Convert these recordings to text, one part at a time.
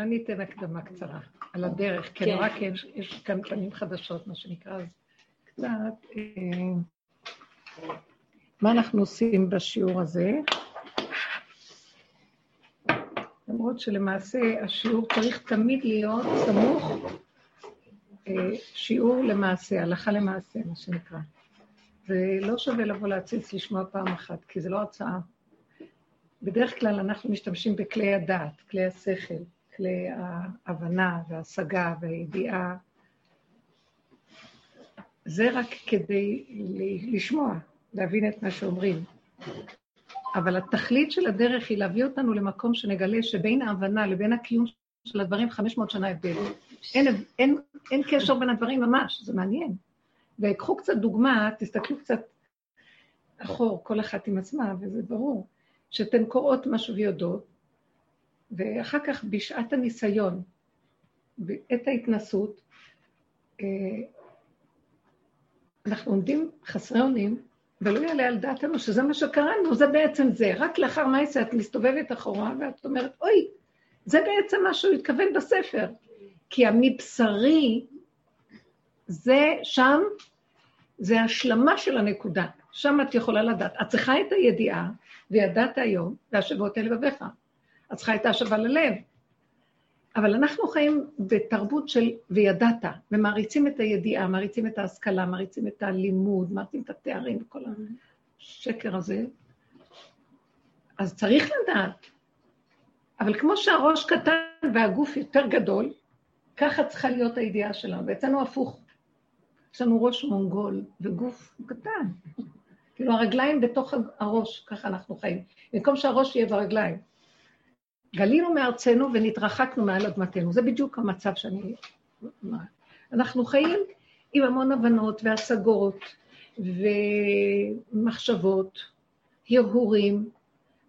אני אתן הקדמה קצרה על הדרך, כי נורא כן, יש כאן פנים חדשות, מה שנקרא, אז קצת... אה, מה אנחנו עושים בשיעור הזה? למרות שלמעשה השיעור צריך תמיד להיות סמוך אה, שיעור למעשה, הלכה למעשה, מה שנקרא. זה לא שווה לבוא להציץ לשמוע פעם אחת, כי זה לא הצעה. בדרך כלל אנחנו משתמשים בכלי הדעת, כלי השכל, כלי ההבנה וההשגה והידיעה. זה רק כדי לשמוע, להבין את מה שאומרים. אבל התכלית של הדרך היא להביא אותנו למקום שנגלה שבין ההבנה לבין הקיום של הדברים 500 שנה הבדל. אין, אין, אין קשר בין הדברים ממש, זה מעניין. וקחו קצת דוגמה, תסתכלו קצת אחור, כל אחת עם עצמה, וזה ברור, שאתן קוראות משהו ויודעות, ואחר כך בשעת הניסיון, בעת ההתנסות, אה, אנחנו עומדים חסרי אונים, ולא יעלה על דעתנו שזה מה שקראנו, זה בעצם זה. רק לאחר מעשה את מסתובבת אחורה ואת אומרת, אוי, זה בעצם מה שהוא התכוון בספר. כי המבשרי, זה שם, זה השלמה של הנקודה. שם את יכולה לדעת. את צריכה את הידיעה, וידעת היום, והשבות אל לבביך. צריכה את ההשבה ללב. אבל אנחנו חיים בתרבות של וידעת, ומעריצים את הידיעה, מעריצים את ההשכלה, מעריצים את הלימוד, מעריצים את התארים וכל השקר הזה. אז צריך לדעת. אבל כמו שהראש קטן והגוף יותר גדול, ככה צריכה להיות הידיעה שלנו. ואצלנו הפוך. יש לנו ראש מונגול וגוף קטן. כאילו הרגליים בתוך הראש, ככה אנחנו חיים. במקום שהראש יהיה ברגליים. גלינו מארצנו ונתרחקנו מעל אדמתנו. זה בדיוק המצב שאני... אנחנו חיים עם המון הבנות והשגות ומחשבות, הרהורים,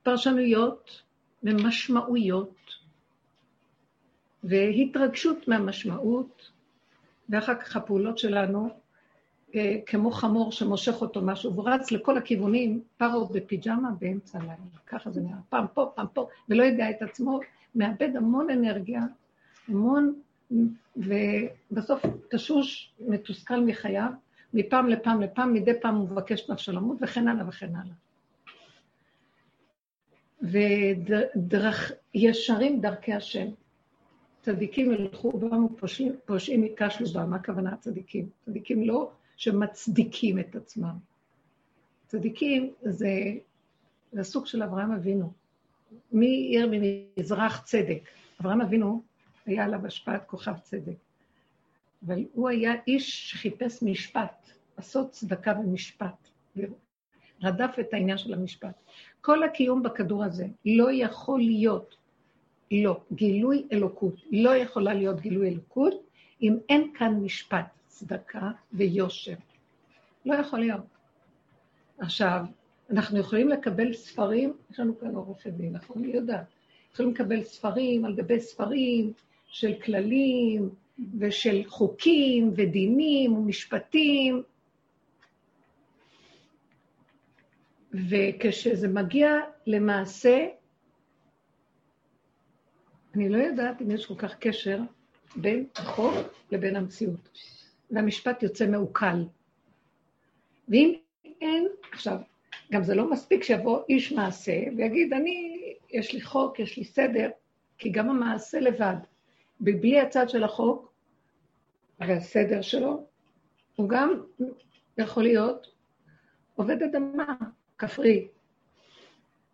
פרשנויות ומשמעויות, והתרגשות מהמשמעות, ואחר כך הפעולות שלנו כמו חמור שמושך אותו משהו, והוא רץ לכל הכיוונים, פרו בפיג'מה באמצע הלילה. ככה זה נראה, פעם פה, פעם פה, ולא יודע את עצמו, מאבד המון אנרגיה, המון, ובסוף תשוש, מתוסכל מחייו, מפעם לפעם לפעם, מדי פעם הוא מבקש נפשו למות, וכן הלאה וכן הלאה. וישרים דרכי השם. צדיקים ילכו בם ופושעים ייכשלו בם, מה הכוונה הצדיקים? צדיקים לא שמצדיקים את עצמם. צדיקים זה, זה סוג של אברהם אבינו. מי עיר ממזרח צדק? אברהם אבינו היה עליו השפעת כוכב צדק. אבל הוא היה איש שחיפש משפט, לעשות צדקה ומשפט. רדף את העניין של המשפט. כל הקיום בכדור הזה לא יכול להיות, לא, גילוי אלוקות. לא יכולה להיות גילוי אלוקות אם אין כאן משפט. צדקה ויושר. לא יכול להיות. עכשיו, אנחנו יכולים לקבל ספרים, יש לנו כאן עורכת דין, נכון? אני יודעת. יכולים לקבל ספרים על גבי ספרים של כללים ושל חוקים ודינים ומשפטים, וכשזה מגיע למעשה, אני לא יודעת אם יש כל כך קשר בין החוק לבין המציאות. והמשפט יוצא מעוקל. ואם אין, עכשיו, גם זה לא מספיק שיבוא איש מעשה ויגיד, אני, יש לי חוק, יש לי סדר, כי גם המעשה לבד, בלי הצד של החוק והסדר שלו, הוא גם יכול להיות עובד אדמה, כפרי.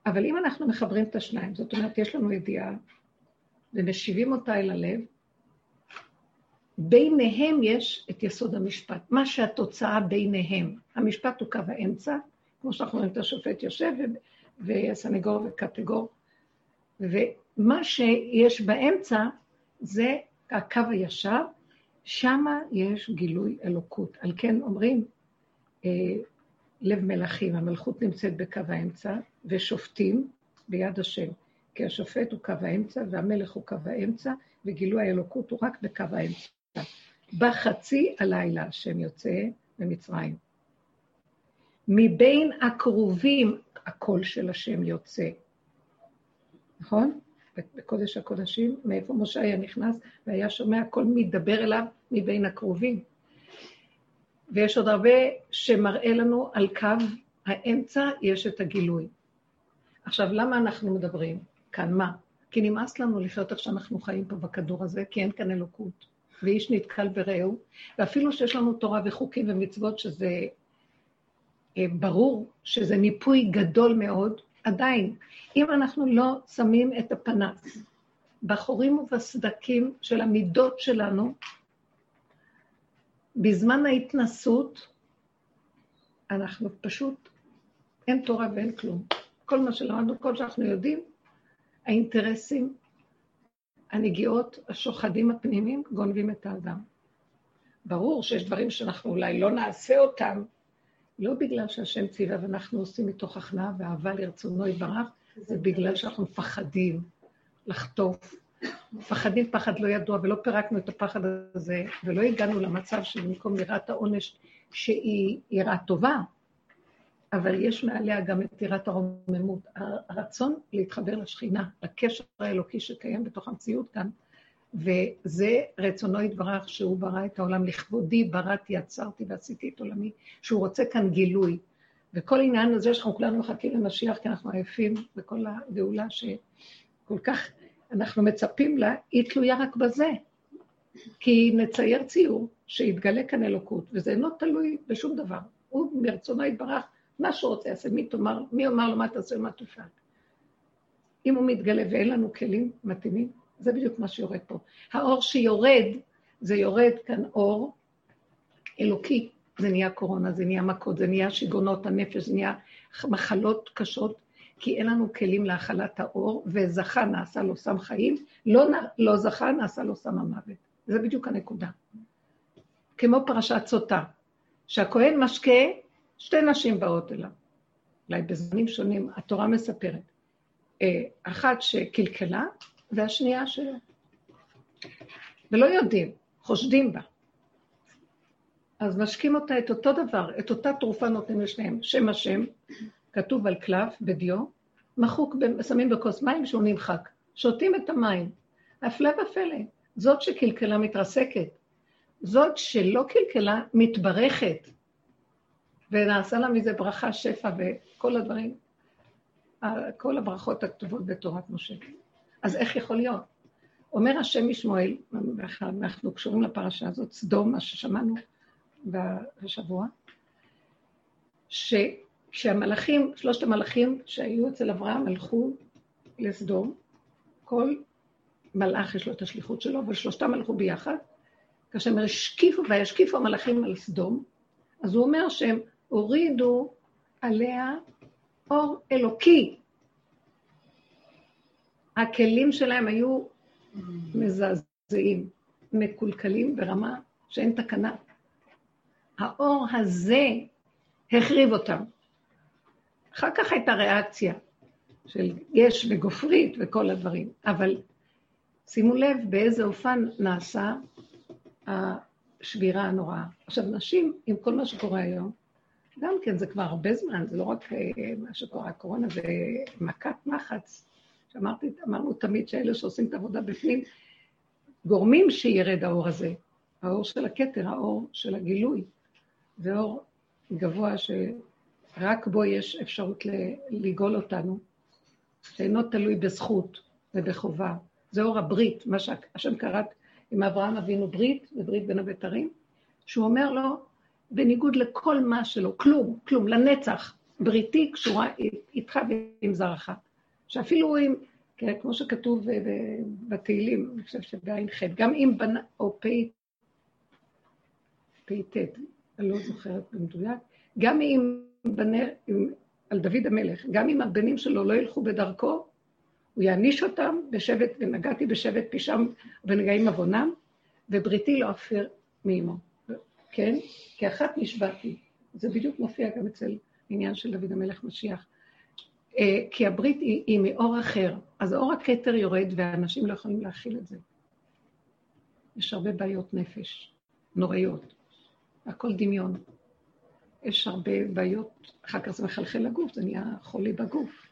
אבל אם אנחנו מחברים את השניים, זאת אומרת, יש לנו ידיעה ומשיבים אותה אל הלב, ביניהם יש את יסוד המשפט, מה שהתוצאה ביניהם. המשפט הוא קו האמצע, כמו שאנחנו רואים את השופט יושב, והסנגור וקטגור, ומה שיש באמצע זה הקו הישר, שמה יש גילוי אלוקות. על כן אומרים, אה, לב מלכים, המלכות נמצאת בקו האמצע, ושופטים ביד השם. כי השופט הוא קו האמצע, והמלך הוא קו האמצע, וגילוי האלוקות הוא רק בקו האמצע. בחצי הלילה השם יוצא ממצרים. מבין הקרובים הקול של השם יוצא. נכון? בקודש הקודשים, מאיפה משה היה נכנס והיה שומע כל מדבר אליו מבין הקרובים. ויש עוד הרבה שמראה לנו על קו האמצע, יש את הגילוי. עכשיו, למה אנחנו מדברים כאן? מה? כי נמאס לנו לחיות איך שאנחנו חיים פה בכדור הזה, כי אין כאן אלוקות. ואיש נתקל ברעהו, ואפילו שיש לנו תורה וחוקים ומצוות שזה אה, ברור שזה ניפוי גדול מאוד, עדיין, אם אנחנו לא שמים את הפנס בחורים ובסדקים של המידות שלנו, בזמן ההתנסות, אנחנו פשוט, אין תורה ואין כלום. כל מה שלמדנו, כל שאנחנו יודעים, האינטרסים, הנגיעות, השוחדים הפנימיים, גונבים את האדם. ברור שיש דברים שאנחנו אולי לא נעשה אותם, לא בגלל שהשם ציווה ואנחנו עושים מתוך הכנעה ואהבה לרצונו יתברך, זה בגלל שאנחנו מפחדים לחטוף. מפחדים פחד לא ידוע, ולא פירקנו את הפחד הזה, ולא הגענו למצב שבמקום יראת העונש, שהיא יראה טובה, אבל יש מעליה גם את יראת הרוממות. הרצון להתחבר לשכינה, לקשר האלוקי שקיים בתוך המציאות כאן, וזה רצונו יתברך שהוא ברא את העולם לכבודי, בראתי, עצרתי ועשיתי את עולמי, שהוא רוצה כאן גילוי. וכל עניין הזה שאנחנו כולנו מחכים למשיח, כי אנחנו עייפים בכל הגאולה שכל כך אנחנו מצפים לה, היא תלויה רק בזה. כי נצייר ציור שיתגלה כאן אלוקות, וזה אינו תלוי בשום דבר. הוא מרצונו יתברך, מה שהוא רוצה יעשה, מי תאמר, מי יאמר לו מה תעשה ומה תפעל. אם הוא מתגלה ואין לנו כלים מתאימים, זה בדיוק מה שיורד פה. האור שיורד, זה יורד כאן אור אלוקי. זה נהיה קורונה, זה נהיה מכות, זה נהיה שיגעונות הנפש, זה נהיה מחלות קשות, כי אין לנו כלים להכלת האור, וזכה נעשה לו סם חיים, לא, לא זכה נעשה לו סם המוות. זה בדיוק הנקודה. כמו פרשת סוטה, שהכהן משקה, שתי נשים באות אליו. אולי בזמנים שונים, התורה מספרת. אה, אחת שקלקלה, והשנייה שלו. ולא יודעים, חושדים בה. אז משקים אותה את אותו דבר, את אותה תרופה נותנים לשניהם. שם השם, כתוב על קלף בדיו, מחוק, שמים בכוס מים שהוא נמחק. שותים את המים. הפלא ופלא. זאת שקלקלה מתרסקת. זאת שלא קלקלה מתברכת. ונעשה לה מזה ברכה, שפע וכל הדברים, כל הברכות הכתובות בתורת משה. אז איך יכול להיות? אומר השם משמואל, אנחנו קשורים לפרשה הזאת, סדום, מה ששמענו בשבוע, שכשהמלאכים, שלושת המלאכים שהיו אצל אברהם הלכו לסדום, כל מלאך יש לו את השליחות שלו, אבל שלושתם הלכו ביחד, כאשר הם השקיפו, וישקיפו המלאכים על סדום, אז הוא אומר שהם הורידו עליה אור אלוקי, הכלים שלהם היו מזעזעים, מקולקלים ברמה שאין תקנה. האור הזה החריב אותם. אחר כך הייתה ריאקציה של יש וגופרית וכל הדברים, אבל שימו לב באיזה אופן נעשה השבירה הנוראה. עכשיו, נשים, עם כל מה שקורה היום, גם כן, זה כבר הרבה זמן, זה לא רק אה, מה שקורה, הקורונה זה מכת מחץ שאמרתי, אמרנו תמיד שאלה שעושים את העבודה בפנים, גורמים שירד האור הזה, האור של הכתר, האור של הגילוי. זה אור גבוה שרק בו יש אפשרות לגאול אותנו, שאינו תלוי בזכות ובחובה. זה אור הברית, מה שהשם קראת עם אברהם אבינו ברית, וברית בין הבתרים, שהוא אומר לו, בניגוד לכל מה שלו, כלום, כלום, לנצח, בריתי קשורה איתך ועם זרעך. שאפילו אם, כן, כמו שכתוב בתהילים, אני חושב שבע"ח, גם אם בנה, או פ"ט, אני לא זוכרת במדויק, גם אם בנה, על דוד המלך, גם אם הבנים שלו לא ילכו בדרכו, הוא יעניש אותם בשבט, ונגעתי בשבט פישם ונגעים עוונם, ובריתי לא אפר מאמו. כן? כי אחת נשבעתי. זה בדיוק מופיע גם אצל עניין של דוד המלך משיח. אה, כי הברית היא, היא מאור אחר, אז אור הכתר יורד ואנשים לא יכולים להכיל את זה. יש הרבה בעיות נפש, נוראיות, הכל דמיון. יש הרבה בעיות, אחר כך זה מחלחל לגוף, זה נהיה חולי בגוף.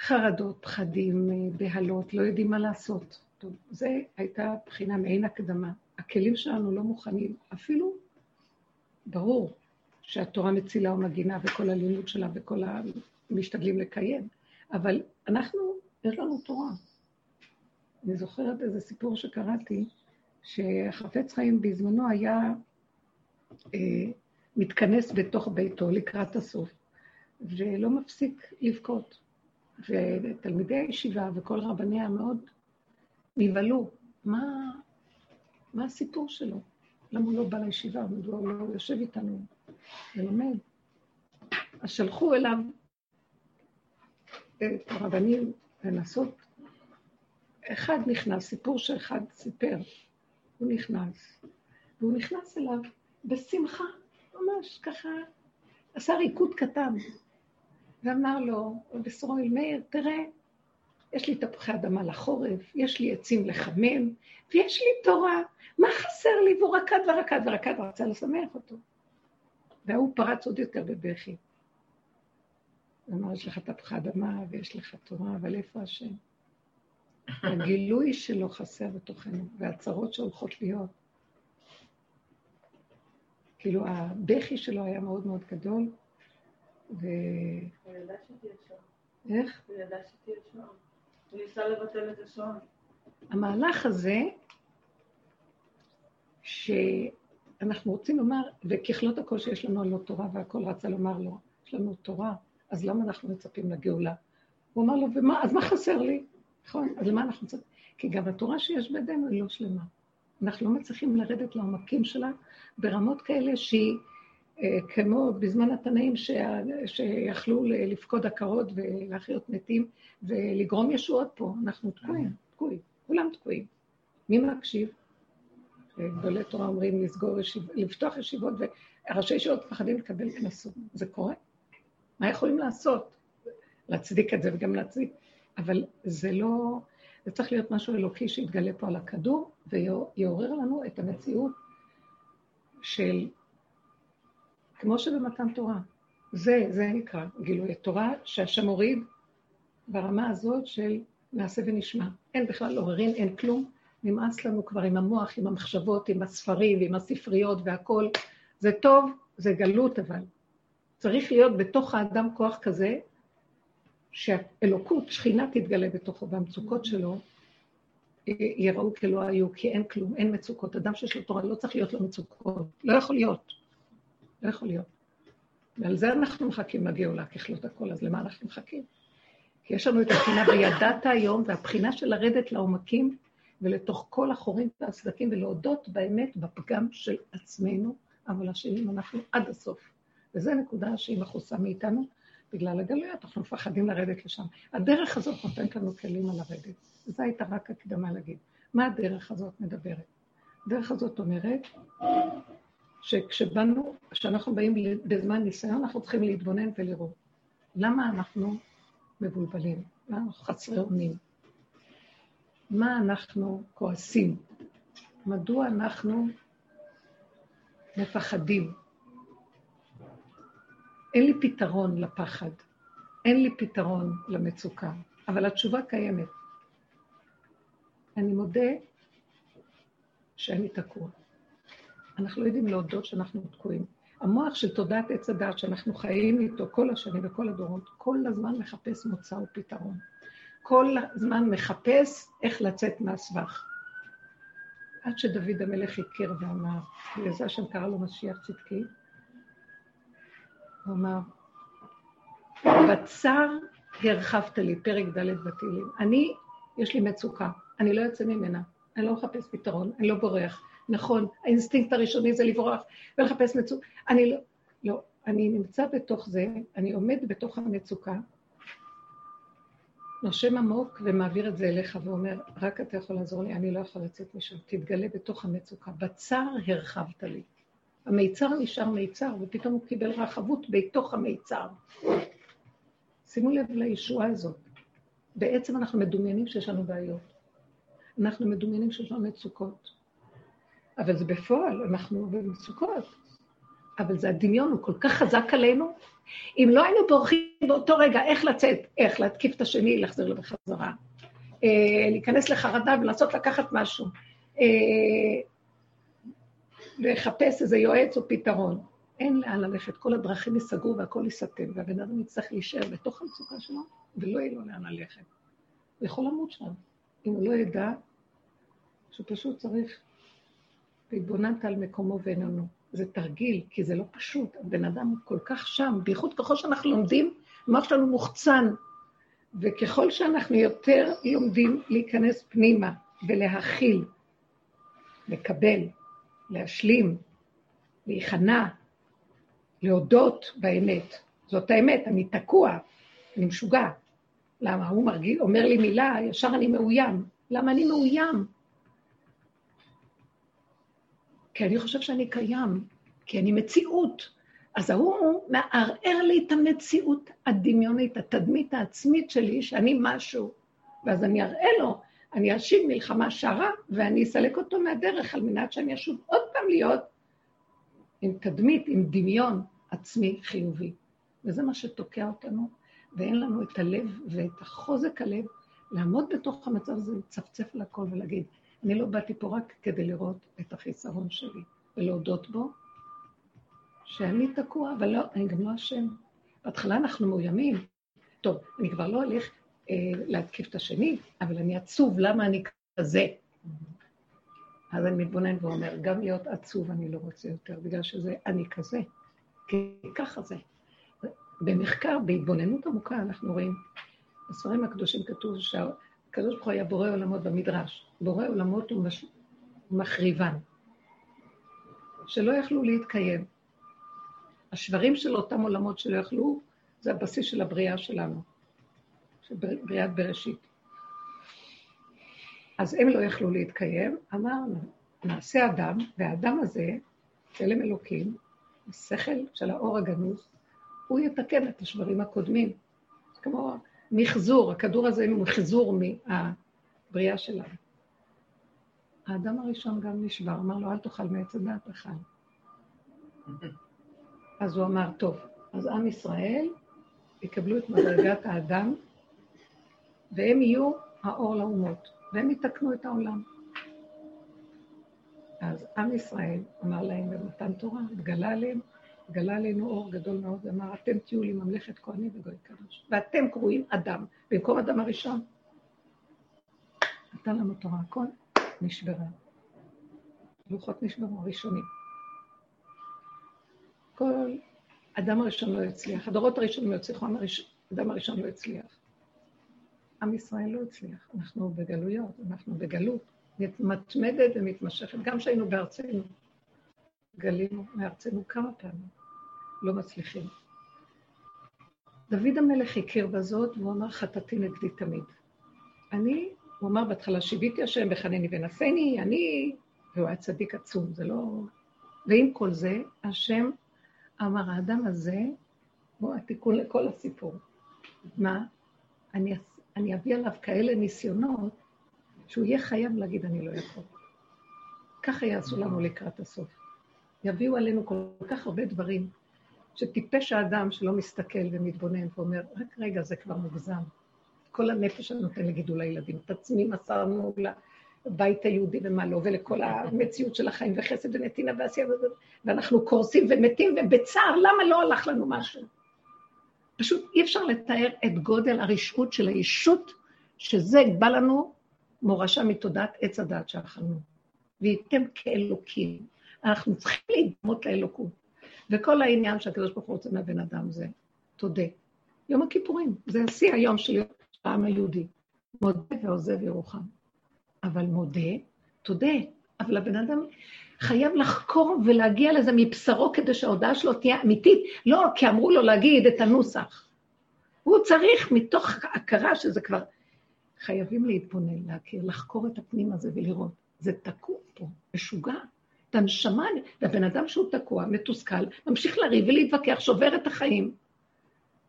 חרדות, פחדים, בהלות, לא יודעים מה לעשות. טוב, זו הייתה בחינה מעין הקדמה. הכלים שלנו לא מוכנים, אפילו ברור שהתורה מצילה ומגינה וכל הלימוד שלה וכל המשתדלים לקיים, אבל אנחנו, יש לנו תורה. אני זוכרת איזה סיפור שקראתי, שהחפץ חיים בזמנו היה אה, מתכנס בתוך ביתו לקראת הסוף, ולא מפסיק לבכות. ותלמידי הישיבה וכל רבניה מאוד נבהלו, מה, מה הסיפור שלו? למה הוא לא בא לישיבה? הוא לא יושב איתנו ולומד? אז שלחו אליו את הרבנים לנסות. אחד נכנס, סיפור שאחד סיפר, הוא נכנס, והוא נכנס אליו בשמחה, ממש ככה, עשה ריקוד קטן, ואמר לו, בסרויל מאיר, תראה, יש לי תפוחי אדמה לחורף, יש לי עצים לחמם, ויש לי תורה. מה חסר לי? והוא רקד ורקד ורקד, ורצה לשמח אותו. והוא פרץ עוד יותר בבכי. הוא אמר, יש לך תפוחי אדמה ויש לך תורה, אבל איפה השם? הגילוי שלו חסר בתוכנו, והצרות שהולכות להיות. כאילו, הבכי שלו היה מאוד מאוד גדול, ו... הוא ידע שתהיה שם. איך? הוא ידע שתהיה שם. הוא ניסה לבטל את השעון. המהלך הזה, שאנחנו רוצים לומר, וככלות הכל שיש לנו על לא תורה והכל רצה לומר לו, יש לנו תורה, אז למה אנחנו מצפים לגאולה? הוא אמר לו, ומה, אז מה חסר לי? נכון, אז למה אנחנו מצפים? כי גם התורה שיש בידינו היא לא שלמה. אנחנו לא מצליחים לרדת לעומקים שלה ברמות כאלה שהיא כמו בזמן התנאים שיכלו לפקוד עקרות ולהחיות מתים ולגרום ישועות פה. אנחנו תקועים, תקועים, כולם תקועים. מי מקשיב? גדולי תורה אומרים לסגור ישיבות, לפתוח ישיבות, וראשי ישיבות מפחדים לקבל קנסות. זה קורה? מה יכולים לעשות? להצדיק את זה וגם להצדיק. אבל זה לא, זה צריך להיות משהו אלוקי שיתגלה פה על הכדור, ויעורר לנו את המציאות של כמו שבמתן תורה. זה, זה נקרא גילוי התורה שהשם הוריד ברמה הזאת של נעשה ונשמע. אין בכלל עוררין, אין כלום. נמאס לנו כבר עם המוח, עם המחשבות, עם הספרים, עם הספריות והכול. זה טוב, זה גלות אבל. צריך להיות בתוך האדם כוח כזה, שהאלוקות, שכינה תתגלה בתוכו, והמצוקות שלו יראו כלא היו, כי אין כלום, אין מצוקות. אדם שיש לו תורה לא צריך להיות לו מצוקות, לא יכול להיות. לא יכול להיות. ועל זה אנחנו מחכים לגאולה, ככלות הכל, אז למה אנחנו מחכים? כי יש לנו את הבחינה וידעת היום, והבחינה של לרדת לעומקים ולתוך כל החורים והסדקים ולהודות באמת בפגם של עצמנו, אבל השנים אנחנו עד הסוף. וזו נקודה שהיא מכוסה מאיתנו, בגלל הגלויות, אנחנו מפחדים לרדת לשם. הדרך הזאת נותנת לנו כלים על לרדת. זו הייתה רק הקדמה להגיד. מה הדרך הזאת מדברת? הדרך הזאת אומרת שכשבאנו, כשאנחנו באים בזמן ניסיון, אנחנו צריכים להתבונן ולראות. למה אנחנו מבולבלים? למה אנחנו חסרי אונים? מה אנחנו כועסים? מדוע אנחנו מפחדים? אין לי פתרון לפחד, אין לי פתרון למצוקה, אבל התשובה קיימת. אני מודה שאני תקוע. אנחנו לא יודעים להודות שאנחנו תקועים. המוח של תודעת עץ הדת, שאנחנו חיים איתו כל השנים וכל הדורות, כל הזמן מחפש מוצא ופתרון. כל הזמן מחפש איך לצאת מהסבך. עד שדוד המלך הכיר ואמר, לזה השם קרא לו משיח צדקי, הוא אמר, בצר הרחבת לי, פרק ד' בתהילים. אני, יש לי מצוקה, אני לא יוצא ממנה, אני לא מחפש פתרון, אני לא בורח. נכון, האינסטינקט הראשוני זה לברוח ולחפש מצוקה. אני לא, לא, אני נמצא בתוך זה, אני עומד בתוך המצוקה, נושם עמוק ומעביר את זה אליך ואומר, רק אתה יכול לעזור לי, אני לא יכול לצאת משם, תתגלה בתוך המצוקה. בצר הרחבת לי. המיצר נשאר מיצר, ופתאום הוא קיבל רחבות בתוך המיצר. שימו לב לישועה הזאת. בעצם אנחנו מדומיינים שיש לנו בעיות. אנחנו מדומיינים שיש לנו מצוקות. אבל זה בפועל, אנחנו במצוקות. אבל זה הדמיון, הוא כל כך חזק עלינו. אם לא היינו בורחים באותו רגע איך לצאת, איך להתקיף את השני, להחזיר לו בחזרה, אה, להיכנס לחרדה ולנסות לקחת משהו, אה, לחפש איזה יועץ או פתרון. אין לאן ללכת, כל הדרכים ייסגרו והכל ייסתם, והבן אדם יצטרך להישאר בתוך המצוקה שלו, ולא יהיה לו לאן ללכת. הוא יכול למות שם, אם הוא לא ידע שהוא פשוט צריך והתבוננת על מקומו ואיננו. זה תרגיל, כי זה לא פשוט. הבן אדם הוא כל כך שם, בייחוד ככל שאנחנו לומדים, המוח שלנו מוחצן. וככל שאנחנו יותר לומדים להיכנס פנימה ולהכיל, לקבל, להשלים, להיכנע, להודות באמת. זאת האמת, אני תקוע, אני משוגע. למה? הוא מרגיל, אומר לי מילה, ישר אני מאוים. למה אני מאוים? כי אני חושב שאני קיים, כי אני מציאות. אז ההוא מערער לי את המציאות הדמיונית, התדמית העצמית שלי, שאני משהו. ואז אני אראה לו, אני אשיב מלחמה שרה, ואני אסלק אותו מהדרך על מנת שאני אשוב עוד פעם להיות עם תדמית, עם דמיון עצמי חיובי. וזה מה שתוקע אותנו, ואין לנו את הלב ואת החוזק הלב לעמוד בתוך המצב הזה, לצפצף על הכל ולהגיד, אני לא באתי פה רק כדי לראות את החיסרון שלי ולהודות בו, שאני תקוע, אבל לא, אני גם לא אשם. בהתחלה אנחנו מאוימים. טוב, אני כבר לא הולך אה, להתקיף את השני, אבל אני עצוב, למה אני כזה? אז אני מתבונן ואומר, גם להיות עצוב אני לא רוצה יותר, בגלל שזה אני כזה, כי ככה זה. במחקר, בהתבוננות עמוקה, אנחנו רואים, בספרים הקדושים כתוב שהקדוש ברוך הוא היה בורא עולמות במדרש. בורא עולמות הוא מש... מחריבן, שלא יכלו להתקיים. השברים של אותם עולמות שלא יכלו, זה הבסיס של הבריאה שלנו, של בריאת בראשית. אז הם לא יכלו להתקיים, אמרנו, נעשה אדם, והאדם הזה, צלם אלוקים, השכל של האור הגנוז, הוא יתקן את השברים הקודמים. כמו מחזור, הכדור הזה הוא מחזור מהבריאה שלנו. האדם הראשון גם נשבר, אמר לו, אל תאכל מעץ הדעת אכל. אז הוא אמר, טוב, אז עם ישראל יקבלו את מדרגת האדם, והם יהיו האור לאומות, והם יתקנו את העולם. אז עם ישראל אמר להם במתן תורה, התגלה עליהם, התגלה עלינו אור גדול מאוד, ואמר, אתם תהיו לי ממלכת כהנים וגוי קדוש, ואתם קרואים אדם, במקום אדם הראשון. נתן לנו תורה, הכל נשברה. לוחות נשברו, הראשונים. כל אדם הראשון לא הצליח, הדורות הראשונים לא הצליחו, האדם הראשון לא הצליח. עם ישראל לא הצליח, אנחנו בגלויות, אנחנו בגלות, מתמדת ומתמשכת, גם כשהיינו בארצנו, גלינו מארצנו כמה פעמים, לא מצליחים. דוד המלך הכיר בזאת, והוא אמר, חטאתי נגדי תמיד. אני הוא אמר בהתחלה, שיביתי השם בחנני ונשני, אני, והוא היה צדיק עצום, זה לא... ועם כל זה, השם אמר, האדם הזה, הוא התיקון לכל הסיפור. מה? אני, אני אביא עליו כאלה ניסיונות, שהוא יהיה חייב להגיד, אני לא יכול. ככה יעשו לנו לקראת הסוף. יביאו עלינו כל כך הרבה דברים, שטיפש האדם שלא מסתכל ומתבונן ואומר, רק רגע, זה כבר מוגזם. כל הנפש אני נותן לגידול הילדים. את עצמי מסרנו לבית היהודי ומה לא, ולכל המציאות של החיים וחסד ונתינה ועשייה, ואנחנו קורסים ומתים, ובצער, למה לא הלך לנו משהו? פשוט אי אפשר לתאר את גודל הרשעות של הישות, שזה בא לנו מורשה מתודעת עץ הדת שאכלנו. וייתם כאלוקים. אנחנו צריכים להידמות לאלוקות. וכל העניין שהקדוש ברוך הוא רוצה מהבן אדם זה, תודה. יום הכיפורים, זה השיא היום של העם היהודי. מודה ועוזב ירוחם. אבל מודה, תודה, אבל הבן אדם חייב לחקור ולהגיע לזה מבשרו כדי שההודעה שלו תהיה אמיתית. לא כי אמרו לו להגיד את הנוסח. הוא צריך, מתוך הכרה שזה כבר... חייבים להתבונן, להכיר, לחקור את הפנים הזה ולראות. זה תקוע פה, משוגע. את הנשמה, והבן אדם שהוא תקוע, מתוסכל, ממשיך לריב ולהתווכח, שובר את החיים.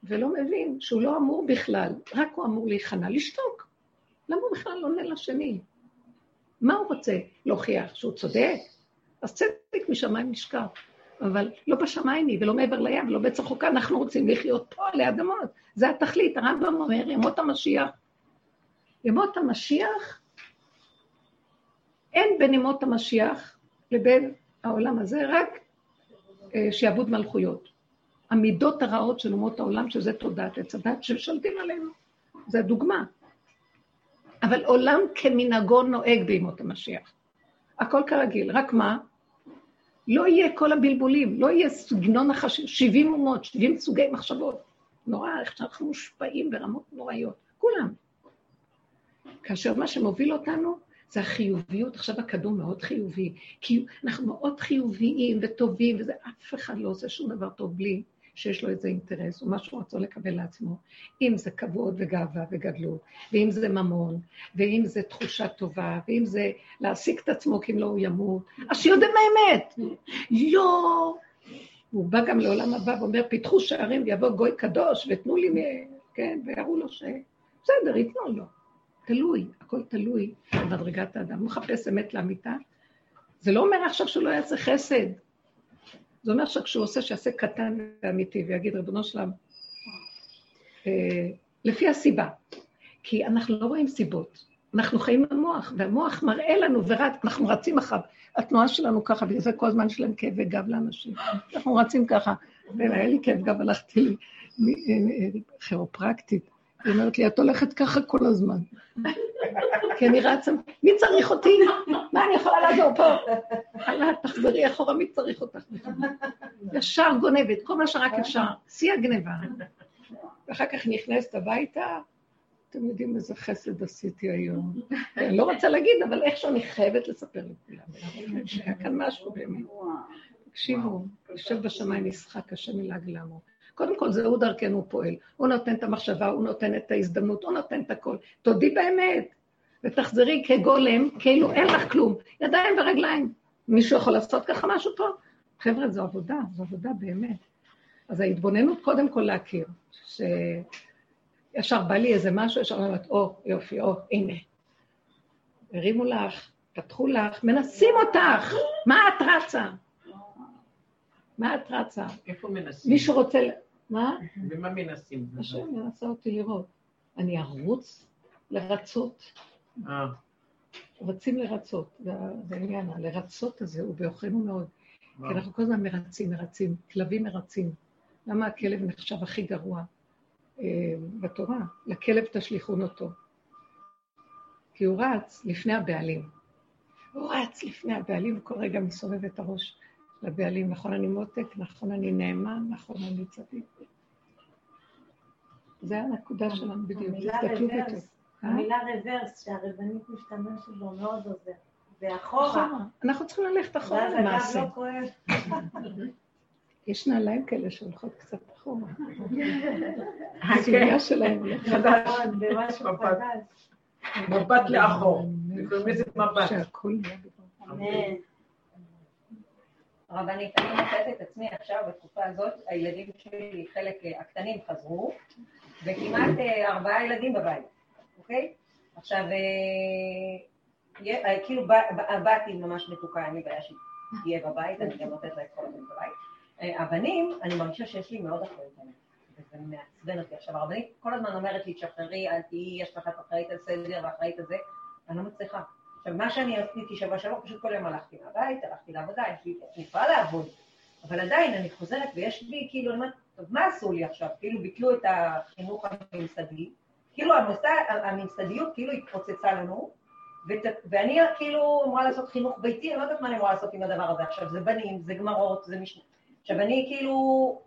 ולא מבין שהוא לא אמור בכלל, רק הוא אמור להיכנע, לשתוק. למה הוא בכלל לא עונה לשני? מה הוא רוצה? להוכיח שהוא צודק? אז צדק משמיים נשכח. אבל לא בשמיים היא, ולא מעבר לים, ולא בצר חוקה, אנחנו רוצים לחיות פה עלי אדמות. זה התכלית, הרמב"ם אומר, ימות המשיח. ימות המשיח, אין בין ימות המשיח לבין העולם הזה, רק אה, שיעבוד מלכויות. המידות הרעות של אומות העולם, שזה תודעת עץ הדת, ששולטים עלינו. זה הדוגמה. אבל עולם כמנהגו נוהג בימות המשיח. הכל כרגיל, רק מה? לא יהיה כל הבלבולים, לא יהיה סגנון החשיב, 70 אומות, 70 סוגי מחשבות. נורא, איך שאנחנו מושפעים ברמות נוראיות, כולם. כאשר מה שמוביל אותנו זה החיוביות, עכשיו הכדור מאוד חיובי, כי אנחנו מאוד חיוביים וטובים, וזה אף אחד לא עושה שום דבר טוב בלי שיש לו איזה אינטרס, או משהו רצון לקבל לעצמו, אם זה כבוד וגאווה וגדלות, ואם זה ממון, ואם זה תחושה טובה, ואם זה להעסיק את עצמו כי אם לא הוא ימות, אז שיודע האמת. לא. הוא בא גם לעולם הבא ואומר, פיתחו שערים ויבוא גוי קדוש ותנו לי, כן, ויראו לו ש... בסדר, ייתנו לו. תלוי, הכל תלוי במדרגת האדם. הוא מחפש אמת לאמיתה. זה לא אומר עכשיו שהוא לא יעשה חסד. זה אומר שכשהוא עושה, שיעשה קטן ואמיתי, ויגיד, ריבונו שלם, אה, לפי הסיבה. כי אנחנו לא רואים סיבות. אנחנו חיים במוח, והמוח מראה לנו, ואנחנו רצים אחריו. התנועה שלנו ככה, בגלל זה כל הזמן יש להם כאבי גב לאנשים. אנחנו רצים ככה. והיה לי כאב גב, הלכתי לכירופרקטית. היא אומרת לי, את הולכת ככה כל הזמן. כי אני רצה, מי צריך אותי? מה אני יכולה לעזור פה? אללה, תחזרי אחורה, מי צריך אותך? ישר גונבת, כל מה שרק אפשר, שיא הגניבה. ואחר כך נכנסת הביתה, אתם יודעים איזה חסד עשיתי היום. אני לא רוצה להגיד, אבל איכשהו אני חייבת לספר לכולם. היה כאן משהו באמת. תקשיבו, יושב בשמיים משחק השם מלעג לעמו. קודם כל, זה הוא דרכנו פועל. הוא נותן את המחשבה, הוא נותן את ההזדמנות, הוא נותן את הכל. תודי באמת, ותחזרי כגולם, כאילו אין לך כלום. ידיים ורגליים. מישהו יכול לעשות ככה משהו פה? חבר'ה, זו עבודה, זו עבודה באמת. אז ההתבוננות קודם כל להכיר, שישר בא לי איזה משהו, ישר אומרת, או, יופי, או, הנה. הרימו לך, פתחו לך, מנסים אותך, מה את רצה? מה את רצה? איפה מנסים? מישהו רוצה... מה? ומה מנסים? השם מנסה אותי לראות. אני ארוץ לרצות. אה. רוצים לרצות, זה העניין, לרצות הזה הוא בעוכרינו מאוד. כי אנחנו כל הזמן מרצים, מרצים, כלבים מרצים. למה הכלב נחשב הכי גרוע אה, בתורה? לכלב תשליכון אותו. כי הוא רץ לפני הבעלים. הוא רץ לפני הבעלים, וכל רגע מסובב את הראש. לבעלים, נכון אני מותק, נכון אני נאמן, נכון אני צדיק. זה הנקודה שלנו בדיוק, תסתכלו בטוב. המילה רוורס שהרבנית משתמשת בו מאוד עוזר. זה אחורה. אנחנו צריכים ללכת אחורה למעשה. לא. יש נעליים כאלה שהולכות קצת אחורה. הסוגיה שלהם. נכון, חדש. מבט לאחור. מבט. אמן. רבנית, אני מוצאת את עצמי עכשיו, בתקופה הזאת, הילדים שלי, חלק אה, הקטנים חזרו, וכמעט אה, ארבעה ילדים בבית, אוקיי? עכשיו, אה, כאילו הבת היא ממש מתוקה, אין לי בעיה שהיא תהיה בבית, אני גם נותנת לה את כל הזמן בבית. הבנים, אני מרגישה שיש לי מאוד אחריות עליהם, וזה מעצבן אותי. עכשיו, הרבנית כל הזמן אומרת לי, תשחררי, אל תהיי, יש לך את אחראית על סדר ואחראית על זה, אני לא מצליחה. עכשיו, מה שאני עשיתי שבוע שעבר, פשוט כל יום הלכתי מהבית, הלכתי לעבודה, יש לי, יכולה לעבוד, אבל עדיין אני חוזרת ויש לי, כאילו, אני אומרת, טוב, מה עשו לי עכשיו? כאילו ביטלו את החינוך הממסדי, כאילו המוסד, הממסדיות כאילו התפוצצה לנו, ות, ואני כאילו אמורה לעשות חינוך ביתי, אני לא יודעת מה אני אמורה לעשות עם הדבר הזה עכשיו, זה בנים, זה גמרות, זה משנה. עכשיו, אני כאילו,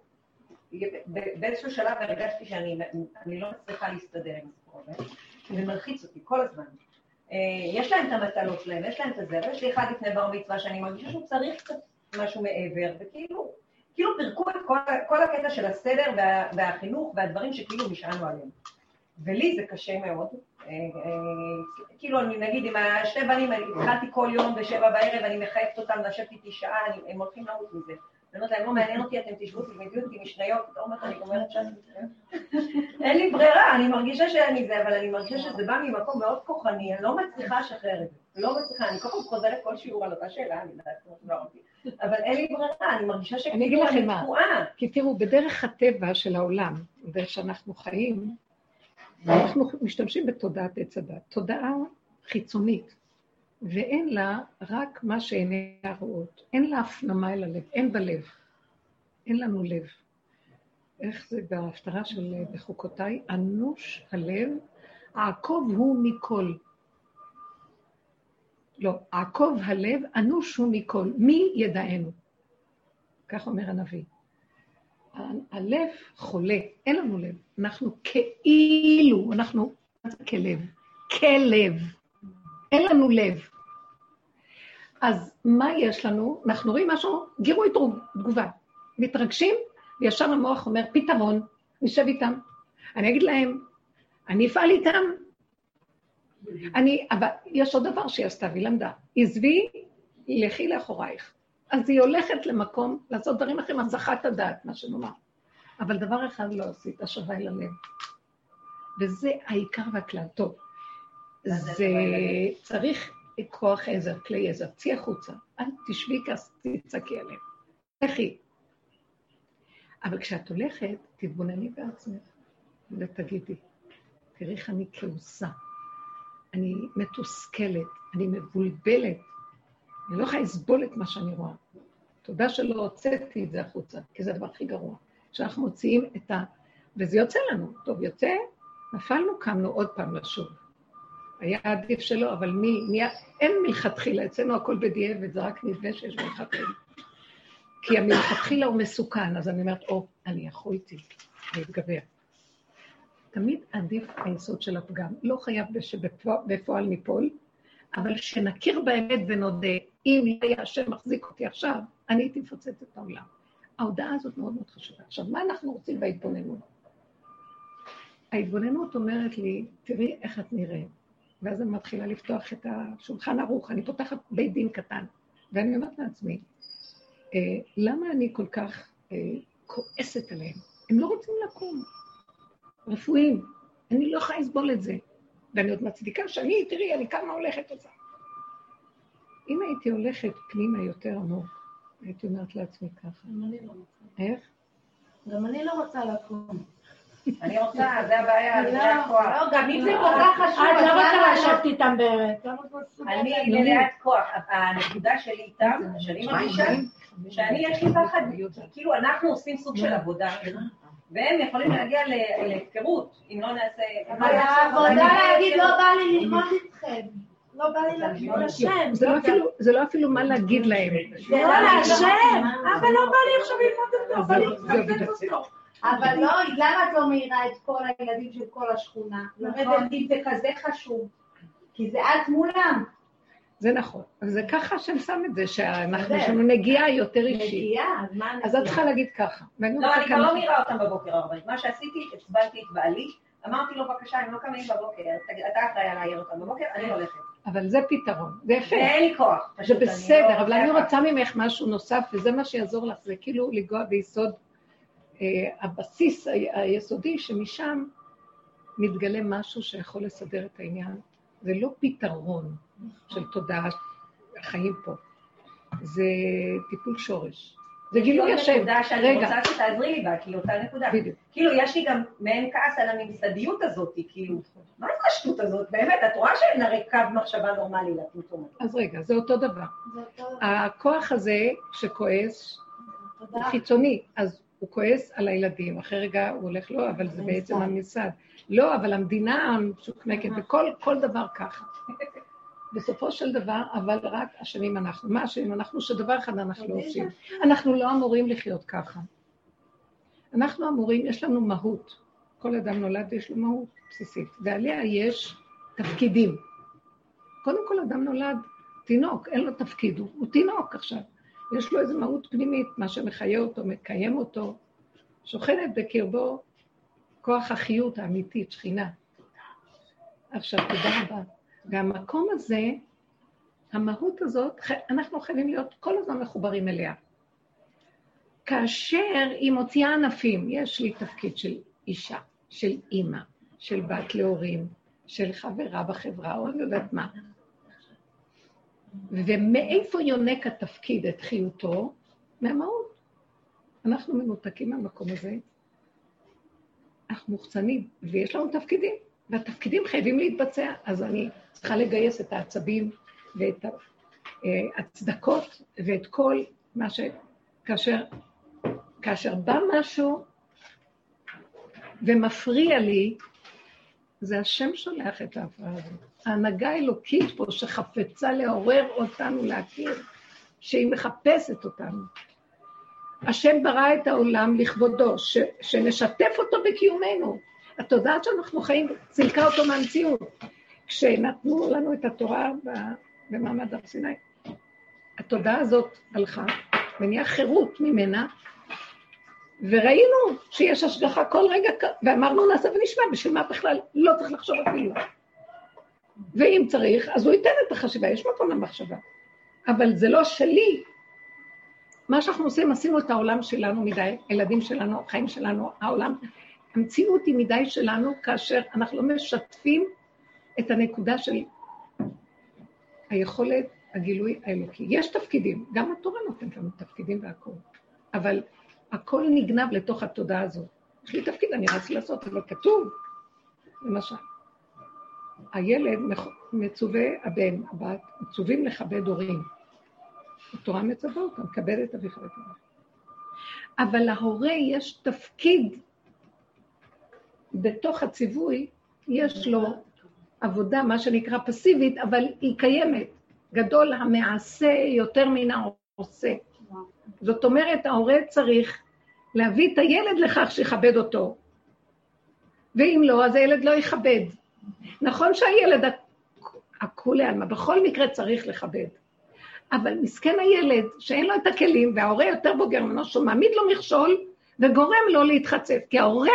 באיזשהו שלב הרגשתי שאני לא מצליחה להסתדר עם הסיפור הזה, כי זה מלחיץ אותי כל הזמן. אה, יש להם את המטלות שלהם, יש להם את זה, ויש לי אחד לפני בר מצווה שאני מרגישה שהוא צריך קצת משהו מעבר, וכאילו, כאילו פירקו את כל, כל הקטע של הסדר וה, והחינוך והדברים שכאילו נשענו עליהם. ולי זה קשה מאוד. אה, אה, כאילו, אני נגיד, עם השתי בנים, אני התחלתי כל יום בשבע בערב, אני מחייבת אותם לשבת איתי שעה, הם הולכים למות מזה. אני אומרת להם, לא מעניין אותי, אתם תשבו, תלמדו אותי משניות, אומר, אני גומרת שם. אין לי ברירה, אני מרגישה שאני זה, אבל אני מרגישה שזה בא ממקום מאוד כוחני, אני לא מצליחה לשחרר את זה. לא מצליחה, אני כל פעם חוזרת כל שיעור על אותה שאלה, אני יודעת כמו שלא אבל אין לי ברירה, אני מרגישה שכאילו אני. תקועה. כי תראו, בדרך הטבע של העולם, בדרך שאנחנו חיים, אנחנו משתמשים בתודעת עץ הדת, תודעה חיצונית, ואין לה רק מה שעיניה רואות, אין לה הפנמה אל הלב, אין בלב, אין לנו לב. איך זה בהפטרה של בחוקותיי? אנוש הלב, העקוב הוא מכל. לא, עקוב הלב, אנוש הוא מכל. מי ידענו? כך אומר הנביא. הלב חולה, אין לנו לב. אנחנו כאילו, אנחנו כלב, כלב. אין לנו לב. אז מה יש לנו? אנחנו רואים משהו, גירוי תגוב- תגובה. מתרגשים, וישר המוח אומר, פתרון, נשב איתם. אני אגיד להם, אני אפעל איתם. אני, אבל יש עוד דבר שהיא עשתה, והיא למדה. עזבי, לכי לאחורייך. אז היא הולכת למקום לעשות דברים אחרים, הסחת הדעת, מה שנאמר. אבל דבר אחד לא עשית, השבה אל הלב. וזה העיקר והכלל. טוב, זה? צריך כוח עזר, כלי עזר. צאי החוצה, אל תשבי כעס, תצעקי עליהם. לכי. אבל כשאת הולכת, תתבונני בעצמך ותגידי, תראי איך אני כעוסה, אני מתוסכלת, אני מבולבלת, אני לא יכולה לסבול את מה שאני רואה. תודה שלא הוצאתי את זה החוצה, כי זה הדבר הכי גרוע. כשאנחנו מוציאים את ה... וזה יוצא לנו. טוב, יוצא, נפלנו, קמנו עוד פעם לשוב. היה עדיף שלא, אבל מי, מי, אין מלכתחילה, אצלנו הכל בדיעבד, זה רק נדמה שיש מלכתחילה. כי המלכתחילה הוא מסוכן, אז אני אומרת, או, אני יכולתי להתגבר. תמיד עדיף היסוד של הפגם. לא חייב שבפועל ניפול, אבל שנכיר באמת ונודה, אם לא היה השם מחזיק אותי עכשיו, אני הייתי מפוצצת את העולם. ההודעה הזאת מאוד מאוד חשובה. עכשיו, מה אנחנו רוצים בהתבוננות? ההתבוננות אומרת לי, תראי איך את נראית. ואז אני מתחילה לפתוח את השולחן ערוך, אני פותחת בית דין קטן, ואני אומרת לעצמי, אה, למה אני כל כך אה, כועסת עליהם? הם לא רוצים לקום. רפואיים, אני לא יכולה לסבול את זה. ואני עוד מצדיקה שאני, תראי, אני כמה הולכת עושה. אם הייתי הולכת פנימה יותר עמוק, הייתי אומרת לעצמי ככה, גם אני לא רוצה. איך? גם אני לא רוצה לקום. אני רוצה, זה הבעיה, זה לא, הכוח. לא, גם אם זה כל כך חשוב, את אז לא רוצה למה לשבת איתם באמת. אני מלאת כוח. הנקודה שלי איתם, שאני מרגישה, שאני יש לי פחד, כאילו אנחנו עושים סוג של עבודה, והם יכולים להגיע להפקרות, אם לא נעשה... אבל העבודה להגיד, לא בא לי ללמוד איתכם. לא בא לי זה לקרוא לשם. זה לא אפילו- זה לא אפילו מה להגיד להם. זה לא להשם, אבל לא בא לי עכשיו ללמוד אותו, בא לי לצטט אותו. אבל לא, למה את לא מעירה את כל הילדים של כל השכונה? לומדת אם זה כזה חשוב. כי זה את מולם. זה נכון. אבל זה ככה השם שם את זה, שאנחנו. יש לנו נגיעה יותר אישית. נגיעה, אז מה אז את הנגיעה? צריכה להגיד ככה. לא, אני כבר. לא מעירה אותם בבוקר הרבנית. מה שעשיתי, עצבנתי את בעלי, אמרתי לו, בבקשה, הם לא קמים בבוקר, אתה אחראי על להעיר אותם בבוקר, אני הולכת. אבל זה פתרון. זה יפה. ואין לי כוח. זה אני בסדר, לא- אבל אני רוצה ממך משהו נוסף, וזה מה שיעזור לך, זה כאילו לנגוע ביסוד הבסיס ה- היסודי, שמשם מתגלה משהו שיכול לסדר את העניין. זה לא פתרון של תודעת החיים פה, זה טיפול שורש. זה גילוי זאת השם. נקודה שאני רגע, רוצה שתעזרי לי בה, כי אותה נקודה. בדיוק. כאילו, יש לי גם מעין כעס על הממסדיות הזאת, כאילו, מה זה השטות הזאת? באמת, את רואה שאין הרי קו מחשבה נורמלי הזה. אז רגע, זה אותו דבר. זה אותו- הכוח הזה שכועס. הוא חיצוני, אז הוא כועס על הילדים, אחרי רגע הוא הולך, לא, אבל זה בעצם הממסד. לא, אבל המדינה המשוקמקת, וכל כל דבר ככה. בסופו של דבר, אבל רק אשמים אנחנו. מה אשמים אנחנו? שדבר אחד אנחנו לא עושים. אנחנו לא אמורים לחיות ככה. אנחנו אמורים, יש לנו מהות. כל אדם נולד ויש לו מהות בסיסית, ועליה יש תפקידים. קודם כל, אדם נולד תינוק, אין לו תפקיד, הוא, הוא תינוק עכשיו. יש לו איזו מהות פנימית, מה שמחיה אותו, מקיים אותו, שוכנת בקרבו כוח החיות האמיתית, שכינה. עכשיו, תודה רבה. והמקום הזה, המהות הזאת, אנחנו חייבים להיות כל הזמן מחוברים אליה. כאשר היא מוציאה ענפים, יש לי תפקיד של אישה, של אימא, של בת להורים, של חברה בחברה, או אני יודעת מה. ומאיפה יונק התפקיד את חיותו? מהמהות. אנחנו מנותקים מהמקום הזה, אנחנו מוחצנים, ויש לנו תפקידים, והתפקידים חייבים להתבצע, אז אני צריכה לגייס את העצבים ואת ההצדקות ואת כל מה ש... כאשר, כאשר בא משהו ומפריע לי, זה השם שולח את ההפרעה הזאת. ההנהגה האלוקית פה שחפצה לעורר אותנו להכיר, שהיא מחפשת אותנו. השם ברא את העולם לכבודו, ש, שנשתף אותו בקיומנו. התודעה שאנחנו חיים צילקה אותו מהמציאות. כשנתנו לנו את התורה במעמד הר סיני, התודעה הזאת הלכה, ונהיה חירות ממנה, וראינו שיש השגחה כל רגע, ואמרנו נעשה ונשמע, בשביל מה בכלל? לא צריך לחשוב אפילו. ואם צריך, אז הוא ייתן את החשיבה, יש מקום למחשבה. אבל זה לא שלי. מה שאנחנו עושים, עשינו את העולם שלנו מדי, הילדים שלנו, החיים שלנו, העולם. המציאות היא מדי שלנו כאשר אנחנו לא משתפים את הנקודה של היכולת, הגילוי האלוקי. יש תפקידים, גם התורה נותנת לנו תפקידים והכול, אבל הכל נגנב לתוך התודעה הזאת. יש לי תפקיד, אני רץ לעשות, אבל כתוב, למשל, הילד מצווה, הבן, הבת, מצווים לכבד הורים. התורה מצווה אותם, כבד את אביך ואת אביך. אבל להורה יש תפקיד בתוך הציווי, יש לו עבודה, מה שנקרא פסיבית, אבל היא קיימת. גדול המעשה יותר מן העושה. זאת אומרת, ההורה צריך להביא את הילד לכך שיכבד אותו. ואם לא, אז הילד לא יכבד. נכון שהילד הכולי עלמא, בכל מקרה צריך לכבד. אבל מסכן הילד, שאין לו את הכלים, וההורה יותר בוגר ממנו, שהוא מעמיד לו מכשול, וגורם לו להתחצף, כי ההורה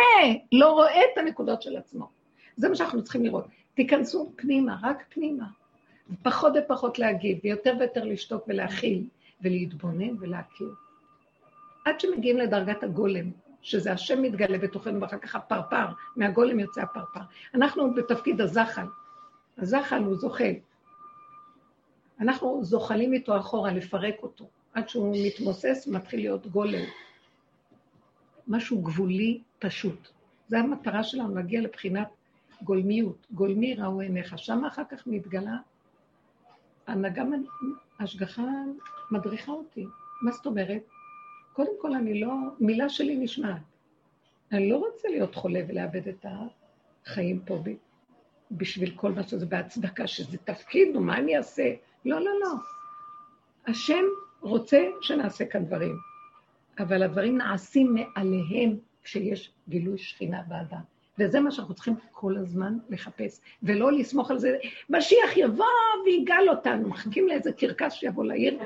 לא רואה את הנקודות של עצמו. זה מה שאנחנו צריכים לראות. תיכנסו פנימה, רק פנימה. פחות ופחות להגיב, ויותר ויותר לשתוק ולהכיל, ולהתבונן ולהכיר. עד שמגיעים לדרגת הגולם, שזה השם מתגלה בתוכנו, ואחר כך הפרפר, מהגולם יוצא הפרפר. אנחנו בתפקיד הזחל. הזחל הוא זוחל. אנחנו זוחלים איתו אחורה, לפרק אותו, עד שהוא מתמוסס ומתחיל להיות גולם. משהו גבולי פשוט. זו המטרה שלנו, להגיע לבחינת גולמיות. גולמי ראו עיניך. שם אחר כך מתגלה, הנהגה, השגחה מדריכה אותי. מה זאת אומרת? קודם כל, אני לא, מילה שלי נשמעת. אני לא רוצה להיות חולה ולאבד את החיים פה בי, בשביל כל מה שזה בהצדקה, שזה תפקיד, מה אני אעשה? לא, לא, לא. השם רוצה שנעשה כאן דברים, אבל הדברים נעשים מעליהם כשיש גילוי שכינה באדם. וזה מה שאנחנו צריכים כל הזמן לחפש, ולא לסמוך על זה. משיח יבוא ויגאל אותנו, מחכים לאיזה קרקס שיבוא לעיר,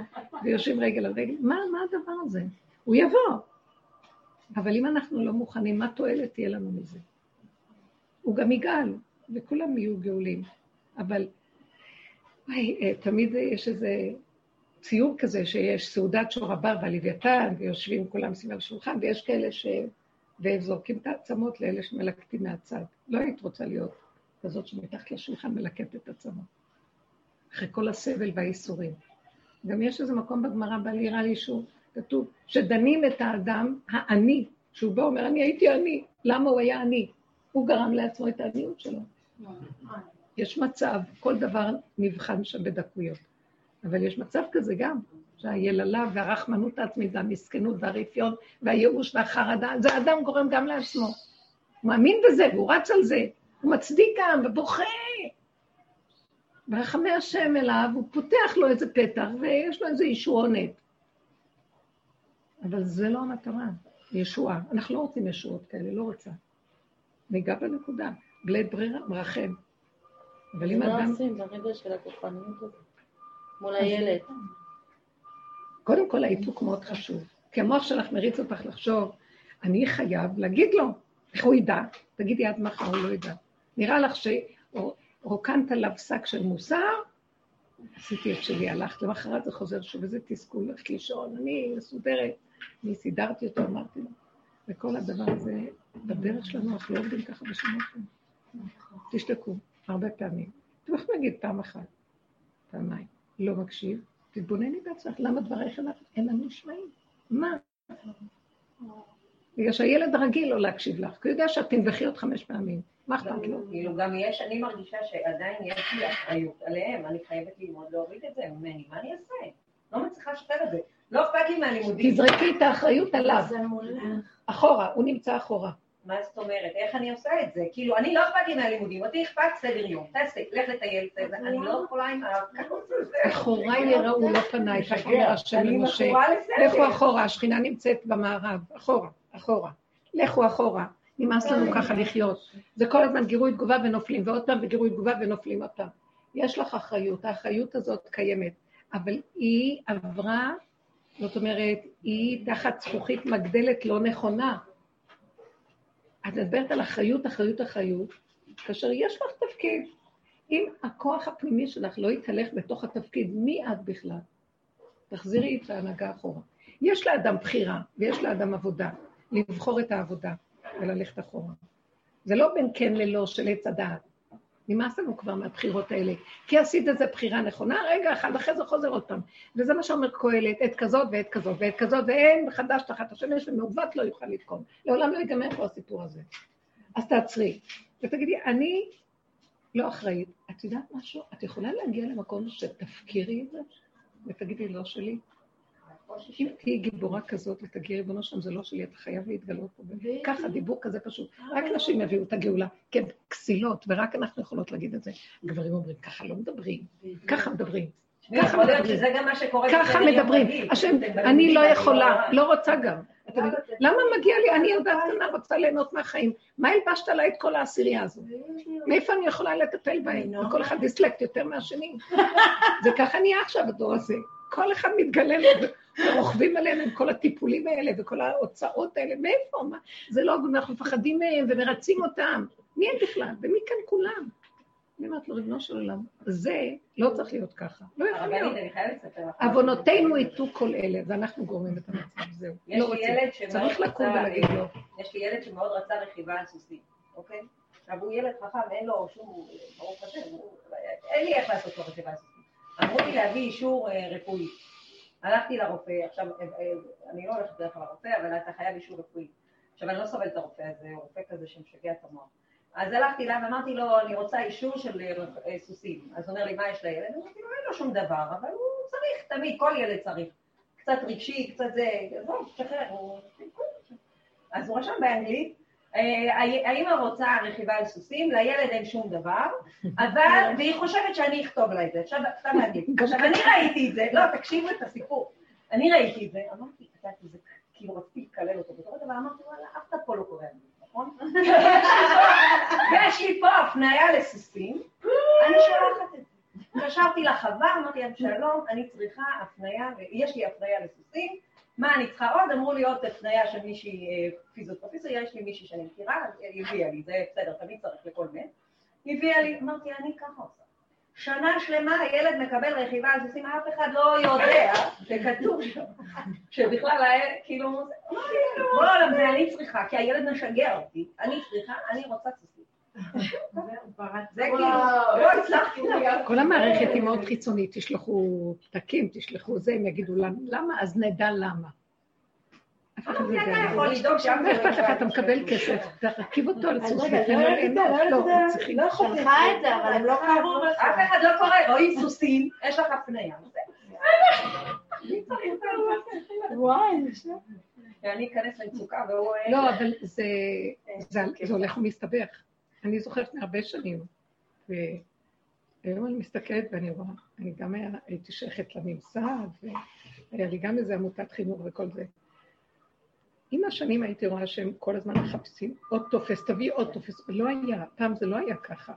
ויושבים רגל על רגל. מה, מה הדבר הזה? הוא יבוא. אבל אם אנחנו לא מוכנים, מה תועלת תהיה לנו מזה? הוא גם יגאל, וכולם יהיו גאולים. אבל וואי, אה, תמיד יש איזה ציור כזה שיש סעודת שור הבר והלוויתן, ויושבים כולם סביב השולחן, ויש כאלה ש... וזורקים את העצמות לאלה שמלקטים מהצד. לא היית רוצה להיות כזאת שמתחת לשולחן מלקטת את עצמות. אחרי כל הסבל והאיסורים. גם יש איזה מקום בגמרא, בא נראה לי שהוא כתוב, שדנים את האדם העני, שהוא בא ואומר, אני הייתי עני, למה הוא היה עני? הוא גרם לעצמו את העניות שלו. יש מצב, כל דבר נבחן שם בדקויות. אבל יש מצב כזה גם, שהיללה והרחמנות העצמית והמסכנות והרפיון והייאוש והחרדה, זה האדם גורם גם לעצמו. הוא מאמין בזה והוא רץ על זה, הוא מצדיק גם ובוכה. ברחמי השם אליו, הוא פותח לו איזה פתח ויש לו איזה ישועונת. אבל זה לא המטרה, ישועה. אנחנו לא רוצים ישועות כאלה, לא רוצה. ניגע בנקודה, בלית ברירה, מרחם. אבל אם אדם... מה עושים ברגע של הכוחניות הזאת? מול הילד. קודם כל האיפוק מאוד חשוב. כי המוח שלך מריץ אותך לחשוב, אני חייב להגיד לו. איך הוא ידע? תגידי עד מחר, הוא לא ידע. נראה לך שרוקנת עליו שק של מוסר, עשיתי את שלי, הלכת, למחרת זה חוזר שוב, איזה תסכול, הולכת לישון, אני מסודרת. אני סידרתי אותו, אמרתי לו. וכל הדבר הזה, בדרך שלנו אנחנו לא עובדים ככה בשום אופן. תשתקו, הרבה פעמים. אתם יכולים להגיד פעם אחת, פעמיים. לא מקשיב, תתבונני בעצמך, למה דברייך אינם נשמעים? מה? בגלל שהילד רגיל לא להקשיב לך, כי הוא יודע שאת תנבחי עוד חמש פעמים. מה אכפת לו? כאילו גם יש, אני מרגישה שעדיין יש לי אחריות עליהם, אני חייבת ללמוד להוריד את זה ממני, מה אני אעשה? לא מצליחה לשחרר את זה. לא אכפת לי מהלימודים. תזרקי את האחריות עליו, זה מולך. אחורה, הוא נמצא אחורה. מה זאת אומרת? איך אני עושה את זה? כאילו, אני לא אכפת לי מהלימודים, אותי אכפת סדר יום, תעשה, לך לטייל, אני לא יכולה עם הזה. אחוריי יראו לא השם אני למשה. מכורה לסדר. לכו אחורה, השכינה נמצאת במערב, אחורה, אחורה. לכו אחורה. נמאס לנו ככה לחיות. זה כל הזמן גירוי תגובה ונופלים, ועוד פעם וגירוי תגובה ונופלים עוד פעם. יש לך אחריות, האחריות הזאת קיימת, אבל היא עברה, זאת אומרת, היא תחת זכוכית מגדלת לא נכונה. את מדברת על אחריות, אחריות, אחריות, כאשר יש לך תפקיד. אם הכוח הפנימי שלך לא יתהלך בתוך התפקיד, מי את בכלל? תחזירי את ההנהגה אחורה. יש לאדם בחירה ויש לאדם עבודה, לבחור את העבודה וללכת אחורה. זה לא בין כן ללא של עץ הדעת. נמאס לנו כבר מהבחירות האלה. כי עשית איזה בחירה נכונה, רגע אחד, אחרי זה חוזר עוד פעם. וזה מה שאומר קהלת, עת כזאת ועת כזאת ועת כזאת, ואין חדש תחת השמש ומעוות לא יוכל לתקון. לעולם לא ייגמר פה הסיפור הזה. אז תעצרי, ותגידי, אני לא אחראית. את יודעת משהו? את יכולה להגיע למקום שתפקירי את זה, ותגידי, לא שלי. אם תהיי גיבורה כזאת ותגידי, ריבונו שם, זה לא שלי, אתה חייב להתגלות פה. ככה, דיבור כזה פשוט. רק נשים יביאו את הגאולה. כן, כסילות, ורק אנחנו יכולות להגיד את זה. גברים אומרים, ככה לא מדברים, ככה מדברים. ככה מדברים. שזה גם מה שקורה ככה מדברים. השם, אני לא יכולה, לא- לא רוצה גם. יודעים, למה מגיע לי? אני יודעת קטנה, רוצה ליהנות מהחיים. מה הלבשת עליי את כל העשירייה הזאת? מאיפה אני יכולה לטפל בהם? וכל אחד דיסלקט יותר מהשני. זה ככה נהיה עכשיו הדור הזה. כל אחד מתגלה לו, ורוכבים עלינו עם כל הטיפולים האלה וכל ההוצאות האלה. מאיפה? מה? זה לא, אנחנו מפחדים מהם ומרצים אותם. מי הם בכלל? ומי כאן כולם? אני אומרת לו, ריבונו של עולם, זה לא צריך להיות ככה. לא יכול להיות. עוונותינו יטו כל אלה, ואנחנו גורמים את המצב, זהו. יש לא לי רוצים. צריך לקום ולהגיד לא. יש לי ילד שמאוד רצה רכיבה על סוסים, אוקיי? עכשיו הוא ילד חכם, אין לו שום, ברוך השם, אין לי איך לעשות לו רכיבה על סוסים. אמרו לי להביא אישור אה, רפואי. הלכתי לרופא, עכשיו, אה, אה, אני לא הולכת כלל לרופא, אבל אתה חייב אישור רפואי. עכשיו, אני לא סובלת את הרופא הזה, הוא רופא כזה שמשגע את המוח. אז הלכתי אליו ואמרתי לו, אני רוצה אישור של אה, סוסים. אז הוא אומר לי, מה יש לילד? אמרתי לו, אין לו שום דבר, אבל הוא צריך, תמיד, כל ילד צריך. קצת רגשי, קצת זה, עזוב, תשחרר, הוא... אז הוא רשם באנגלית, אה, האמא רוצה רכיבה על סוסים, לילד אין שום דבר, אבל, והיא חושבת שאני אכתוב לה את זה, עכשיו, סתם להגיד. עכשיו, אני ראיתי את זה, לא, תקשיבו את הסיפור. אני ראיתי את זה, אמרתי, את יודעת, זה כאילו רציתי לקלל אותו בתור דבר, אמרתי, וואלה, אף אחד פה לא קורא אנגלית, נכון? ויש לי פה הפניה לסוסים, אני שולחת את זה. התקשרתי לחווה, אמרתי להם, שלום, אני צריכה הפניה, יש לי הפניה לסוסים, מה אני צריכה עוד? אמרו לי עוד הפניה של מישהי אה, פיזיותרפיסט, יש לי מישהי שאני מכירה, אז היא הביאה לי, זה בסדר, תמיד צריך לכל מת. היא הביאה לי, אמרתי, אני ככה עושה. שנה שלמה הילד מקבל רכיבה על סוסים, אף אחד לא יודע, זה כתוב שם, שבכלל, כאילו, בוא, זה אני צריכה, כי הילד משגע אותי, אני צריכה, אני רוצה סוסים. זה כאילו, לא הצלחתי להיות. כל המערכת היא מאוד חיצונית, תשלחו פתקים, תשלחו זה, הם יגידו לנו למה, אז נדע למה. אף אחד לא אתה יודע. יכול לדאוג שם מה אכפת לך, אתה מקבל כסף, תרכיב אותו על לו ליהנות. לא, צריכים... שלחה את זה, אבל הם לא קראו לך. אף אחד לא קורא, רואים סוסים, יש לך הפניה. וואי, אני אכנס למצוקה והוא... לא, אבל זה, זה, זה הולך ומסתבך. אני זוכרת לפני הרבה שנים, והיום אני מסתכלת ואני רואה, אני גם היה, הייתי שייכת לממסד, והיה לי גם איזה עמותת חינוך וכל זה. עם השנים הייתי רואה שהם כל הזמן מחפשים עוד טופס, תביא עוד טופס, לא היה, פעם זה לא היה ככה.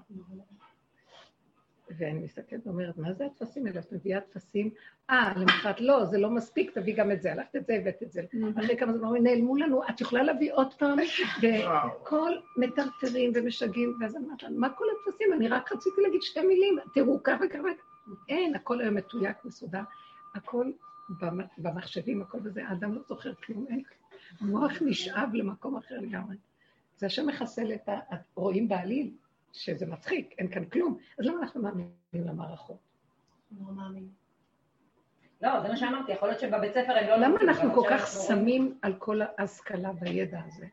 ואני מסתכלת ואומרת, מה זה הטפסים האלה? את מביאה טפסים? אה, למחרת, לא, זה לא מספיק, תביא גם את זה. הלכת את זה, הבאת את זה. אחרי כמה זמן, נעלמו לנו, את יכולה להביא עוד פעם? וכל מטרטרים ומשגעים, ואז אמרת, מה כל הטפסים? אני רק רציתי להגיד שתי מילים, תראו, ככה וככה. אין, הכל היום מתויק, מסודר, הכל במ- במחשבים, הכל בזה, האדם לא זוכר כלום, אין. המוח נשאב למקום אחר לגמרי. זה השם מחסל את ה... רואים בעליל, שזה מצחיק, אין כאן כלום. אז למה אנחנו מאמינים למערכות? לא, זה מה שאמרתי, יכול להיות שבבית ספר הם לא... למה אנחנו כל כך שמים על כל ההשכלה והידע הזה?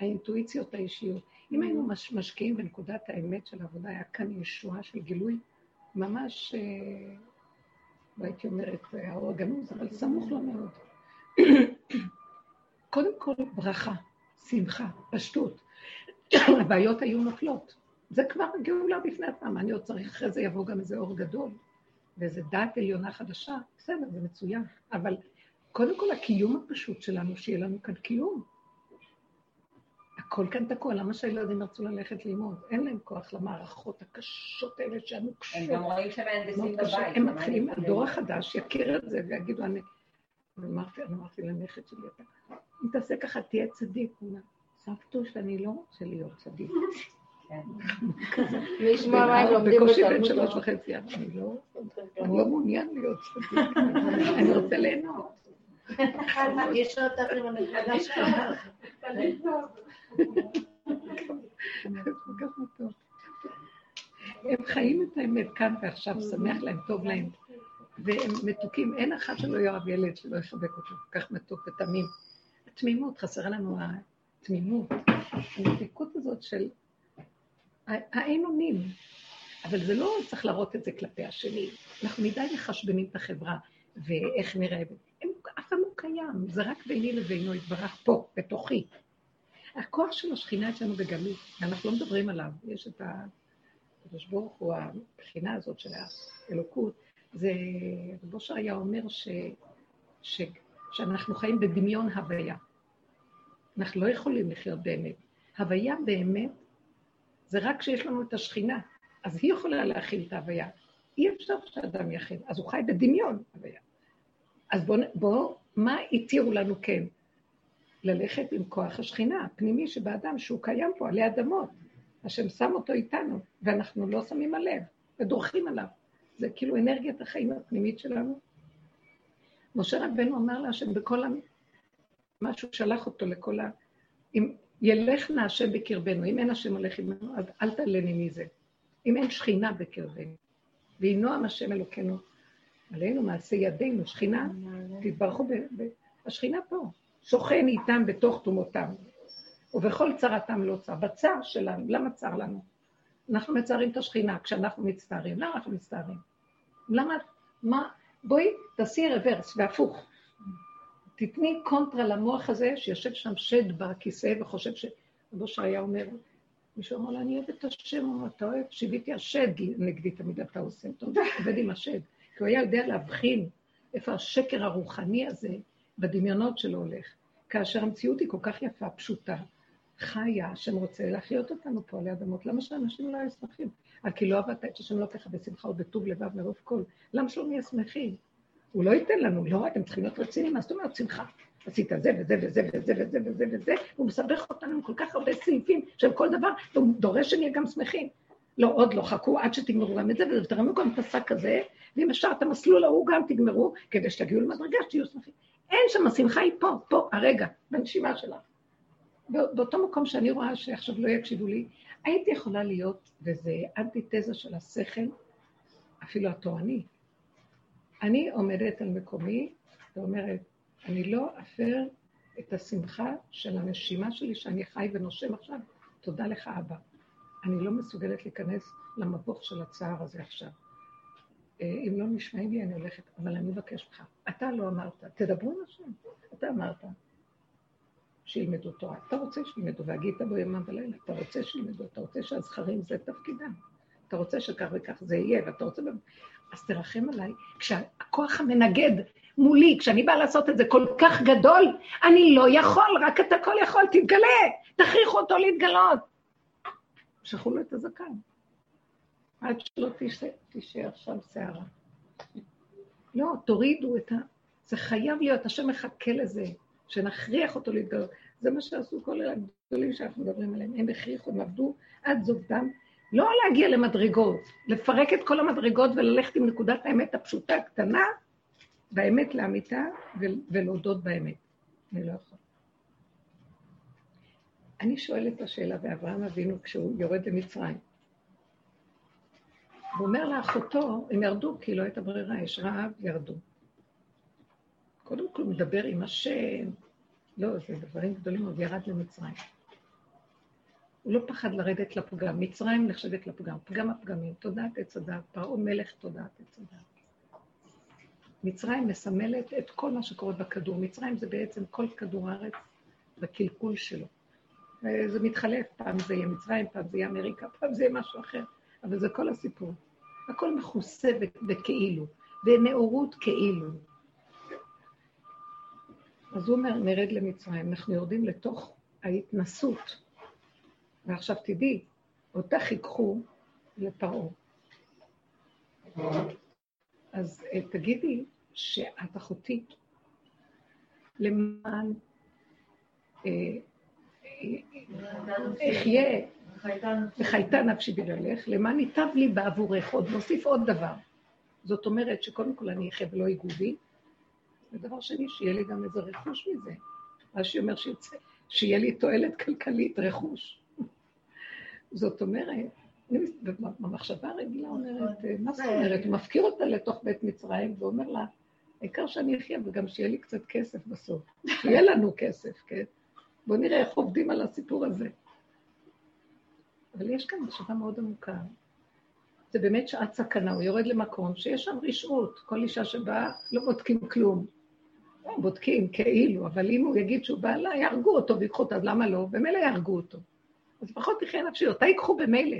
האינטואיציות האישיות. אם היינו מש- משקיעים בנקודת האמת של העבודה, היה כאן ישועה של גילוי ממש, אה, לא הייתי אומרת אה, האור הגנוז, אבל סמוך לו מאוד. קודם כל ברכה, שמחה, פשטות. הבעיות היו נופלות. זה כבר גאולה בפני עצמם. אני עוד צריך, אחרי זה יבוא גם איזה אור גדול, ואיזה דעת עליונה חדשה. בסדר, זה מצוין. אבל קודם כל הקיום הפשוט שלנו, שיהיה לנו כאן קיום. הכל כאן תקוע, למה שהילדים ירצו ללכת ללמוד? אין להם כוח למערכות הקשות האלה שהנוקשות. הם גם רואים שמהנדסים. בבית. הם מתחילים, הדור החדש יכיר את זה ויגידו, אני... אמרתי, אני אמרתי לנכד שלי, אם תעשה ככה, תהיה צדיק. סבתוש, אני לא רוצה להיות צדיק. כן. וישמע מה הם לומדים בקושי בן בתלמוד שלוש. וחצי, אני לא, אני לא מעוניין להיות צדיק. אני רוצה ליהנות. יש אותך עם שלך. מתוק. הם חיים את האמת כאן ועכשיו, שמח להם, טוב להם. והם מתוקים, אין אחד שלא יאהב ילד שלא יחבק אותו, כל כך מתוק ותמים. התמימות, חסרה לנו התמימות, המתיקות הזאת של האין אונים. אבל זה לא צריך להראות את זה כלפי השני. אנחנו מדי מחשבנים את החברה, ואיך נראה. הם אף פעם לא קיים, זה רק ביני לבינו יתברך פה, בתוכי. הכוח של השכינה אצלנו בגלות, ואנחנו לא מדברים עליו, יש את הקדוש ברוך הוא, הבחינה הזאת של האלוקות, זה, רב אושר היה אומר ש, ש, שאנחנו חיים בדמיון הוויה. אנחנו לא יכולים לחיות באמת. הוויה באמת זה רק כשיש לנו את השכינה, אז היא יכולה להכיל את ההוויה. אי אפשר שאדם יכיל, אז הוא חי בדמיון הוויה. אז בואו, בוא, מה התירו לנו כן? ללכת עם כוח השכינה הפנימי שבאדם, שהוא קיים פה עלי אדמות. השם שם אותו איתנו, ואנחנו לא שמים עליו, ודורכים עליו. זה כאילו אנרגיית החיים הפנימית שלנו. משה רבנו אמר להשם בכל. מה שהוא שלח אותו לכל ה... אם ילך נא השם בקרבנו, אם אין השם הולך עמנו, אז אל תעלני מזה. אם אין שכינה בקרבנו, ויהי נועם השם אלוקינו עלינו, מעשה ידינו, שכינה, תתברכו, ב... ב... השכינה פה, שוכן איתם בתוך תומותם, ובכל צרתם לא צר. בצער שלנו, למה צר לנו? אנחנו מצערים את השכינה כשאנחנו מצטערים. למה אנחנו מצטערים? למה, מה, בואי תעשי רוורס והפוך. תתני קונטרה למוח הזה שיושב שם שד בכיסא וחושב ש... רבו שהיה אומר, מישהו אמר לו, אני אוהב את השם, אתה אוהב, שיוויתי השד נגדי תמיד אתה עושה, אתה עובד עם השד. כי הוא היה יודע להבחין איפה השקר הרוחני הזה בדמיונות שלו הולך. כאשר המציאות היא כל כך יפה, פשוטה, חיה, השם רוצה להחיות אותנו פה עלי אדמות. למה שאנשים לא יהיו שמחים? על כי לא עבדת את השם לא ככה בשמחה ובטוב לבב מרוב כל. למה שלא נהיה שמחים? הוא לא ייתן לנו, לא, אתם צריכים להיות רציניים, מה זאת אומרת שמחה? עשית זה וזה וזה וזה וזה וזה וזה, והוא מסבך אותנו עם כל כך הרבה סעיפים של כל דבר, והוא דורש שנהיה גם שמחים. לא, עוד לא, חכו עד שתגמרו גם את זה, ותרמו גם את השק הזה, ואם אפשר את המסלול ההוא גם תגמרו, כדי שתגיעו למדרגה שתהיו שמחים. אין שם, השמחה היא פה, פה, הרגע, בנשימה שלך. באותו מקום שאני רואה שעכשיו לא יקשיבו לי, הייתי יכולה להיות, וזה אנטיתזה של השכל, אפילו התורני. אני עומדת על מקומי ואומרת, אני לא אפר את השמחה של הנשימה שלי שאני חי ונושם עכשיו. תודה לך, אבא. אני לא מסוגלת להיכנס למבוך של הצער הזה עכשיו. אם לא נשמעים לי, אני הולכת, אבל אני מבקש ממך. אתה לא אמרת, תדברו עם השם. אתה אמרת שילמדו תורה. אתה רוצה שילמדו, והגית בו יומם ולילה. אתה רוצה שילמדו, אתה רוצה שהזכרים זה תפקידם. אתה רוצה שכך וכך זה יהיה, ואתה רוצה... אז תרחם עליי. כשהכוח המנגד מולי, כשאני באה לעשות את זה כל כך גדול, אני לא יכול, רק אתה כל יכול, תתגלה, תכריחו אותו להתגלות. שלחו לו את הזקן. עד שלא תישאר שם שערה. לא, תורידו את ה... זה חייב להיות, השם מחכה לזה, שנכריח אותו להתגלות. זה מה שעשו כל הגדולים שאנחנו מדברים עליהם. הם הכריחו, הם עבדו עד זובדם. לא להגיע למדרגות, לפרק את כל המדרגות וללכת עם נקודת האמת הפשוטה, הקטנה, באמת לאמיתה, ולהודות באמת. אני לא יכול. אני שואלת את השאלה, ואברהם אבינו, כשהוא יורד למצרים, הוא אומר לאחותו, הם ירדו כי לא הייתה ברירה, יש רעב, ירדו. קודם כל הוא מדבר עם השם, לא, זה דברים גדולים, הוא ירד למצרים. הוא לא פחד לרדת לפגם. מצרים נחשבת לפגם, פגם הפגמים, תודעת עץ הדת, פרעה מלך תודעת עץ הדת. מצרים מסמלת את כל מה שקורה בכדור. מצרים זה בעצם כל כדור הארץ בקלקול שלו. זה מתחלף, פעם זה יהיה מצרים, פעם זה יהיה אמריקה, פעם זה יהיה משהו אחר, אבל זה כל הסיפור. הכל מכוסה בכאילו, ונאורות כאילו. אז הוא אומר, נרד למצרים, אנחנו יורדים לתוך ההתנסות. ועכשיו תדעי, אותך ייקחו לפרעה. אז אה, תגידי שאת אחותי למען אה, אחיה וחייתה נפשי בגללך, למען ייטב לי בעבורך, עוד נוסיף עוד דבר. זאת אומרת שקודם כל אני אחיה ולא ייגעו בי, ודבר שני, שיהיה לי גם איזה רכוש מזה. רש"י אומר שיצא, שיהיה לי תועלת כלכלית, רכוש. זאת אומרת, במחשבה הרגילה אומרת, מה זאת אומרת? הוא מפקיר אותה לתוך בית מצרים ואומר לה, העיקר שאני אחיה וגם שיהיה לי קצת כסף בסוף. שיהיה לנו כסף, כן? בואו נראה איך עובדים על הסיפור הזה. אבל יש כאן מחשבה מאוד עמוקה. זה באמת שעת סכנה, הוא יורד למקום שיש שם רשעות. כל אישה שבאה, לא בודקים כלום. בודקים כאילו, אבל אם הוא יגיד שהוא בעלה, יהרגו אותו ויקחו אותו, אז למה לא? במילא יהרגו אותו. אז לפחות תחיה נפשי, אותה ייקחו במילא.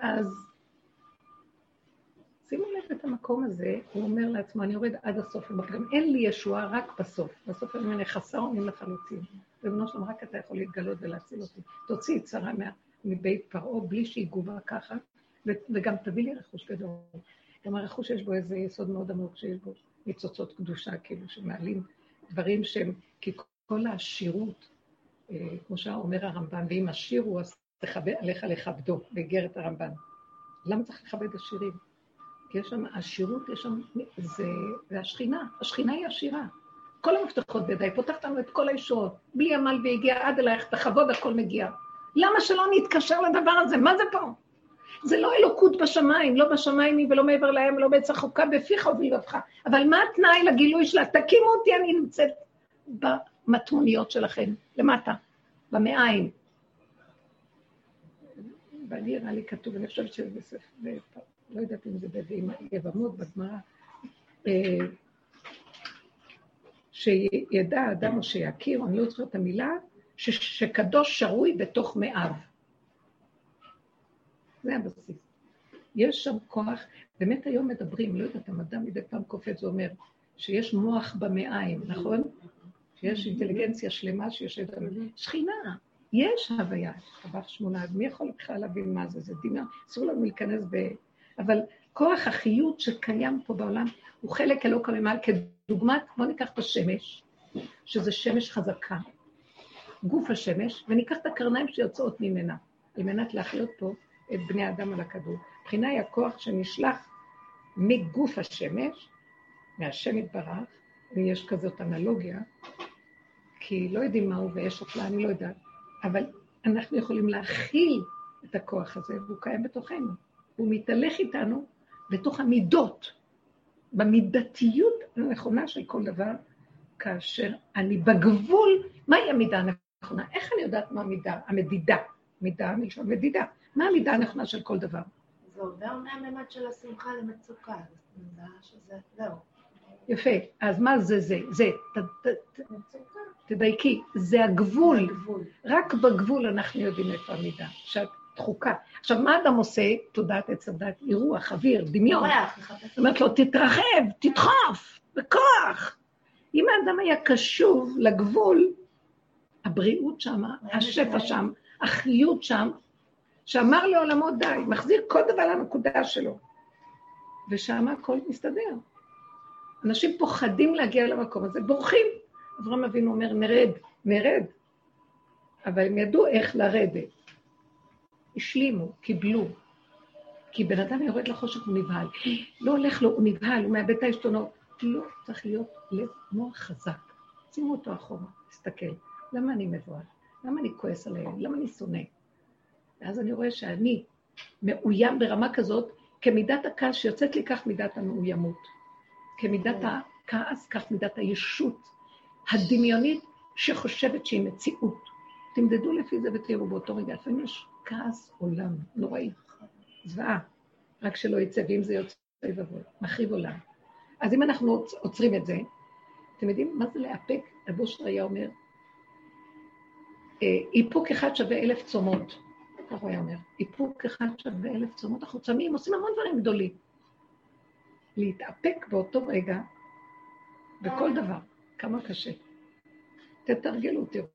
אז שימו לב את המקום הזה, הוא אומר לעצמו, אני יורד עד הסוף, גם אין לי ישועה רק בסוף. בסוף אני אומר, חסר אונים לחלוטין. ובנו שלום, רק אתה יכול להתגלות ולהציל אותי. תוציא את שרה מבית פרעה בלי שיגעו בה ככה, וגם תביא לי רכוש גדול. גם הרכוש יש בו איזה יסוד מאוד עמוק, שיש בו ניצוצות קדושה, כאילו, שמעלים דברים שהם, כי כל העשירות, כמו שאומר הרמב"ן, ואם עשיר הוא, אז תכבד עליך לכבדו, באיגרת הרמב"ן. למה צריך לכבד עשירים? כי יש שם עשירות, יש שם, זה, זה השכינה, השכינה היא עשירה. כל המפתחות בידיי, פותחת לנו את כל הישועות, בלי עמל והגיע עד אלייך, תכבוד, הכל מגיע. למה שלא נתקשר לדבר הזה? מה זה פה? זה לא אלוקות בשמיים, לא בשמיים היא ולא מעבר להם, לא בעץ החוקה בפיך ובלבבך. אבל מה התנאי לגילוי שלה? תקימו אותי, אני נמצאת במטמוניות שלכם, למטה, במעיים. ואני נראה לי כתוב, אני חושבת שזה בספר, לא יודעת אם זה ביבמות, בגמרא, אה, שידע האדם או שיכיר, אני לא זוכרת את המילה, שקדוש שרוי בתוך מאיו. זה הבסיס. יש שם כוח, באמת היום מדברים, לא יודעת, המדע מדי פעם קופץ ואומר שיש מוח במעיים, נכון? שיש אינטליגנציה שלמה שיושבת על שכינה. יש הוויה, טבח שמונה, אז מי יכול בכלל להבין מה זה? זה דמיון, אסור לנו להיכנס ב... אבל כוח החיות שקיים פה בעולם הוא חלק אלוקא ממעל, כדוגמת, בואו ניקח את השמש, שזה שמש חזקה, גוף השמש, וניקח את הקרניים שיוצאות ממנה, על מנת להחיות פה את בני האדם על הכדור. מבחינה היא הכוח שנשלח מגוף השמש, מהשם יתברך, ויש כזאת אנלוגיה, כי לא יודעים מהו ויש אותה, אני לא יודעת, אבל אנחנו יכולים להכיל את הכוח הזה, והוא קיים בתוכנו. הוא מתהלך איתנו בתוך המידות, במידתיות הנכונה של כל דבר, כאשר אני בגבול, מהי המידה הנכונה? איך אני יודעת מה המידה? המדידה. מידה מלשון מדידה. מה המידה הנכונה של כל דבר? זה עובר מהממד של השמחה למצוקה, זהו. יפה, אז מה זה זה? זה, תדייקי, זה הגבול. רק בגבול אנחנו יודעים איפה המידה, שאת דחוקה. עכשיו, מה אדם עושה? תודעת עץ הדת, אירוח, אוויר, דמיון. זאת אומרת לו, תתרחב, תדחוף, בכוח. אם האדם היה קשוב לגבול, הבריאות שם, השפע שם, החיות שם, שאמר לעולמו די, מחזיר כל דבר לנקודה שלו. ושם הכל מסתדר. אנשים פוחדים להגיע למקום הזה, בורחים. אברהם אבינו אומר, נרד, נרד. אבל הם ידעו איך לרדת. השלימו, קיבלו. כי בן אדם יורד לחושך, הוא נבהל. לא הולך לו, הוא נבהל, הוא מאבד את העשתונות. לא, צריך להיות לב מוח חזק. שימו אותו אחורה, תסתכל. למה אני מבוהל? למה אני כועס עליהם? למה אני שונא? ואז אני רואה שאני מאוים ברמה כזאת, כמידת הכעס שיוצאת לי כך מידת המאוימות. כמידת הכעס, כך מידת הישות הדמיונית שחושבת שהיא מציאות. תמדדו לפי זה ותראו באותו רגע. לפעמים יש כעס עולם נוראי, זוועה, רק שלא יצא, ואם זה יוצא, אוי ואבוי, מחריב עולם. אז אם אנחנו עוצרים את זה, אתם יודעים מה זה לאפק? רבו שריה אומר, אה, איפוק אחד שווה אלף צומות. כך הוא היה אומר. איפוק אחד שווה אלף צומות. אנחנו צמים, עושים המון דברים גדולים. להתאפק באותו רגע, בכל דבר, כמה קשה. תתרגלו, תראו.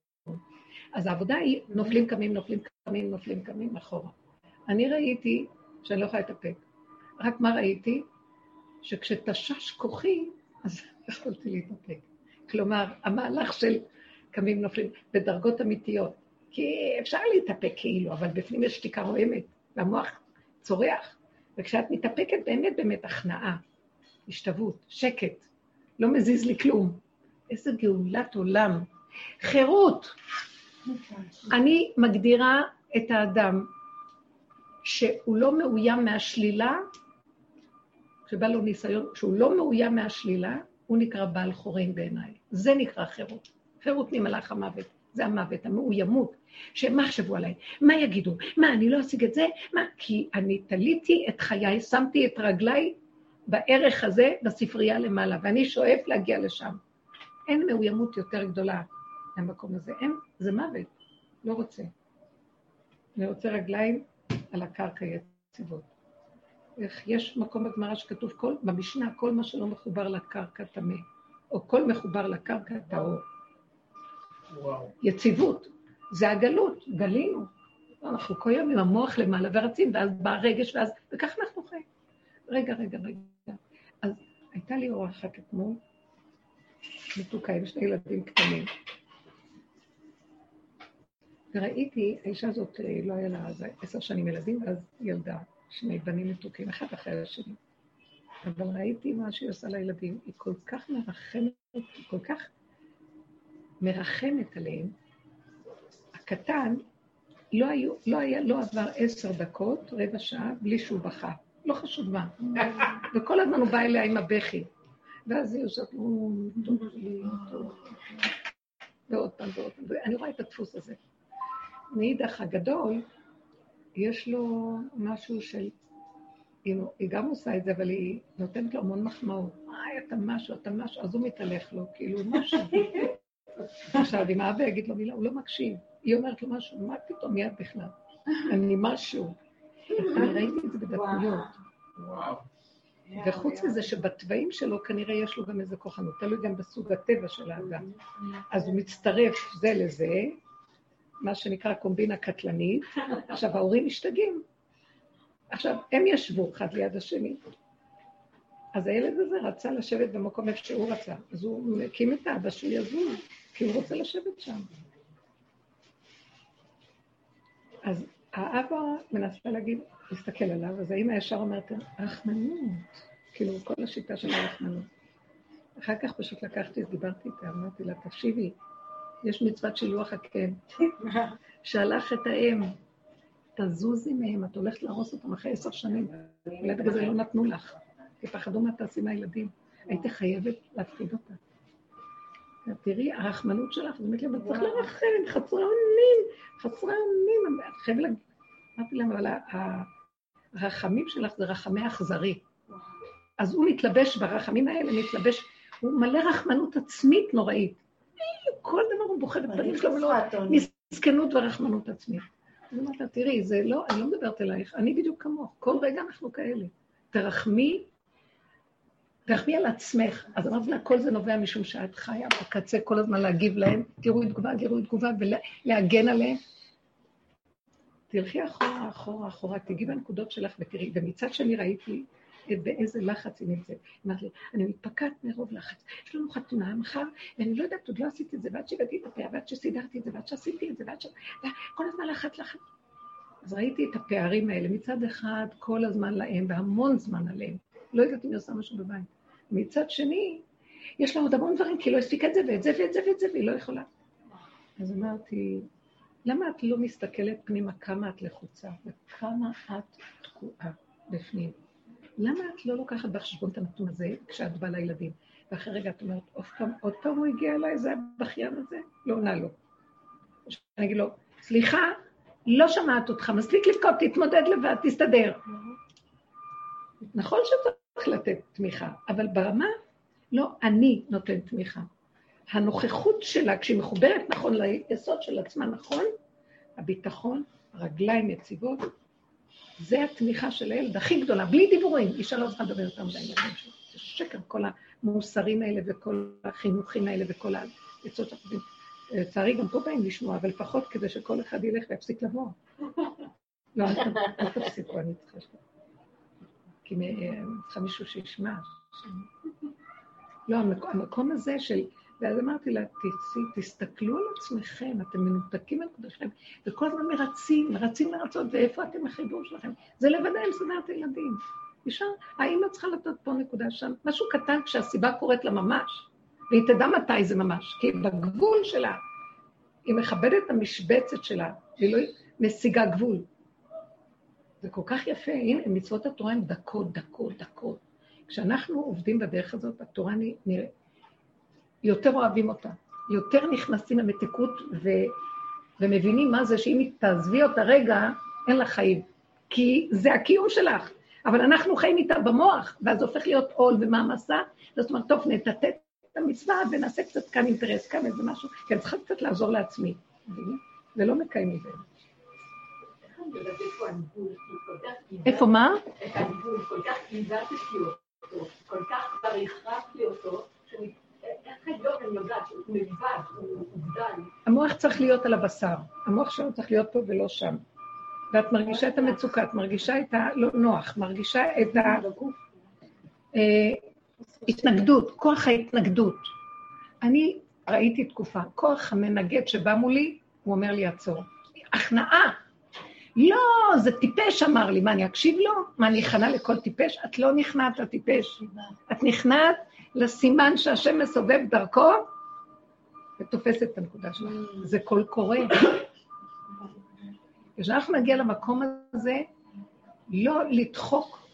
אז העבודה היא נופלים, קמים, נופלים, קמים, נופלים, קמים, אחורה. אני ראיתי שאני לא יכולה להתאפק. רק מה ראיתי? שכשתשש כוחי, אז יכולתי להתאפק. כלומר, המהלך של קמים נופלים בדרגות אמיתיות. כי אפשר להתאפק כאילו, אבל בפנים יש שתיקה רועמת, והמוח צורח. וכשאת מתאפקת, באמת באמת הכנעה, השתוות, שקט, לא מזיז לי כלום. איזה גאולת עולם. חירות. אני מגדירה את האדם שהוא לא מאוים מהשלילה, שבא לו ניסיון, שהוא לא מאוים מהשלילה, הוא נקרא בעל חורים בעיניי. זה נקרא חירות. חירות ממלאך המוות. זה המוות, המאוימות. שמה יחשבו עליי? מה יגידו? מה, אני לא אשיג את זה? מה? כי אני תליתי את חיי, שמתי את רגליי בערך הזה בספרייה למעלה, ואני שואף להגיע לשם. אין מאוימות יותר גדולה מהמקום הזה. אין, זה מוות. לא רוצה. אני רוצה רגליים על הקרקע יציבות. איך יש מקום בגמרא שכתוב, כל, במשנה, כל מה שלא מחובר לקרקע טמא, או כל מחובר לקרקע טהור. יציבות. זה הגלות, גלינו. אנחנו כל יום עם המוח למעלה ורצים, ואז בא רגש, ואז, וכך אנחנו חיים. רגע, רגע, רגע. אז הייתה לי אורחת אתמול, מתוקה עם שני ילדים קטנים. וראיתי, האישה הזאת, אה, לא היה לה אז עשר שנים ילדים, ואז ילדה שני בנים מתוקים, אחד אחרי השני. אבל ראיתי מה שהיא עושה לילדים, היא כל כך מרחמת, היא כל כך מרחמת עליהם. הקטן, לא, היו, לא, היה, לא עבר עשר דקות, רבע שעה, בלי שהוא בכה. לא חשוב מה. וכל הזמן הוא בא אליה עם הבכי. ואז היא יושבת, טוב לי, טוב. ועוד פעם ועוד פעם. ואני רואה את הדפוס הזה. מאידך הגדול, יש לו משהו של... היא, גם עושה את זה, אבל היא נותנת לו המון מחמאות. היי, אתה משהו, אתה משהו, אז הוא מתהלך לו, כאילו, משהו. עכשיו, אם האבא יגיד לו מילה, הוא לא מקשיב. היא אומרת לו משהו, מה פתאום מיד בכלל? אני משהו. אני ראיתי את זה בדקויות. וחוץ מזה שבתוואים שלו כנראה יש לו גם איזה כוחנות, תלוי גם בסוג הטבע של האדם. אז הוא מצטרף זה לזה, מה שנקרא קומבינה קטלנית. עכשיו, ההורים משתגעים. עכשיו, הם ישבו אחד ליד השני. אז הילד הזה רצה לשבת במקום איפה שהוא רצה, אז הוא הקים את האבא שהוא יזוז, כי הוא רוצה לשבת שם. אז האבא מנסה להגיד, להסתכל עליו, אז האמא ישר אומרת, רחמנות, כאילו כל השיטה של הרחמנות. אחר כך פשוט לקחתי, דיברתי איתה, אמרתי לה, תקשיבי, יש מצוות שילוח הקן. שלח את האם, תזוזי מהם, את הולכת להרוס אותם אחרי עשר שנים. אולי בגלל זה לא נתנו לך, כי פחדו מה תעשי מהילדים. הייתי חייבת להפחיד אותה. תראי, הרחמנות שלך, לי, אבל צריך לרחם, חסרי אונים, חסרי אונים. חייב להגיד, אמרתי להם, אבל הרחמים שלך זה רחמי אכזרי. אז הוא מתלבש ברחמים האלה, מתלבש, הוא מלא רחמנות עצמית נוראית. כל דבר הוא בוחר בפנים שלו, ולא מסכנות ורחמנות עצמית. אז אמרת, תראי, זה לא, אני לא מדברת אלייך, אני בדיוק כמוך, כל רגע אנחנו כאלה. תרחמי, תרחמי על עצמך. אז אמרתי לה, כל זה נובע משום שאת חיה בקצה כל הזמן להגיב להם, תראו תגובה, תראו תגובה, ולהגן עליהם. תלכי אחורה, אחורה, אחורה, תגיעי בנקודות שלך ותראי. ומצד שני ראיתי באיזה לחץ היא נמצאת. אמרת לי, אני מתפקעת מרוב לחץ. יש לנו חתונה מחר, ואני לא יודעת, עוד לא עשיתי את זה, ועד שהגעתי את הפה, ועד שסידרתי את זה, ועד שעשיתי את זה, ועד ש... כל הזמן לחץ, לחץ. אז ראיתי את הפערים האלה. מצד אחד, כל הזמן להם, והמון זמן עליהם. לא יודעת אם היא עושה משהו בבית. מצד שני, יש לה עוד המון דברים, כי היא לא הספיקה את זה, ואת זה, ואת זה, ואת זה, והיא לא יכולה. אז אמרתי, למה את לא מסתכלת פנימה כמה את לחוצה וכמה את תקועה בפנים? למה את לא לוקחת בחשבון את הנתון הזה כשאת באה לילדים? ואחרי רגע את אומרת, עוד פעם, עוד פעם הוא הגיע אליי, זה הבכיין הזה? לא עונה לו. אני אגיד לו, סליחה, לא שמעת אותך, מספיק לבכות, תתמודד לבד, תסתדר. נכון שצריך לתת תמיכה, אבל ברמה, לא אני נותן תמיכה. הנוכחות שלה, כשהיא מחוברת נכון ליסוד של עצמה נכון, הביטחון, רגליים יציבות, זה התמיכה של הילד הכי גדולה, בלי דיבורים. אישה לא צריכה לדבר יותר מדי ילדים שלו. זה שקר, כל המוסרים האלה וכל החינוכים האלה וכל העצות שאנחנו לצערי גם פה באים לשמוע, אבל לפחות כדי שכל אחד ילך ויפסיק לבוא. לא, אל תפסיקו, אני צריכה ש... כי צריכה מישהו שישמע. לא, המקום הזה של... ואז אמרתי לה, תסתכלו על עצמכם, אתם מנותקים על קודשכם, וכל הזמן מרצים, מרצים לרצות, ואיפה אתם החיבור שלכם? זה לבדה עם סדרת הילדים. אפשר, האמא צריכה לתת פה נקודה שם, משהו קטן כשהסיבה קורית לה ממש, והיא תדע מתי זה ממש, כי בגבול שלה, היא מכבדת את המשבצת שלה, והיא לא משיגה גבול. זה כל כך יפה, הנה, מצוות התורה הן דקות, דקות, דקות. כשאנחנו עובדים בדרך הזאת, התורה נראה, יותר אוהבים אותה, יותר נכנסים למתיקות ו... ומבינים מה זה שאם תעזבי אותה רגע, אין לה חיים. כי זה הקיום שלך. אבל אנחנו חיים איתה במוח, ואז זה הופך להיות עול ומעמסה, זאת אומרת, טוב, נטטט את המצווה ונעשה קצת כאן אינטרס, כאן איזה משהו, כי אני צריכה קצת לעזור לעצמי. ולא מקיים מזה. איפה מה? את הגבול, כל כך עיוותתי אותו, כל כך כבר הכרחתי אותו, איך היום אני יודעת שהוא מבד, הוא מוגדל. המוח צריך להיות על הבשר, המוח שלנו צריך להיות פה ולא שם. ואת מרגישה את המצוקה, את מרגישה את הלא נוח, מרגישה את ההתנגדות, אה, כוח ההתנגדות. אני ראיתי תקופה, כוח המנגד שבא מולי, הוא אומר לי, עצור. הכנעה. לא, זה טיפש, אמר לי. מה, אני אקשיב לו? מה, אני אכנה לכל טיפש? את לא נכנעת לטיפש. את נכנעת לסימן שהשם מסובב דרכו ותופסת את הנקודה שלך. זה קול קורא. כשאנחנו נגיע למקום הזה, לא לדחוק,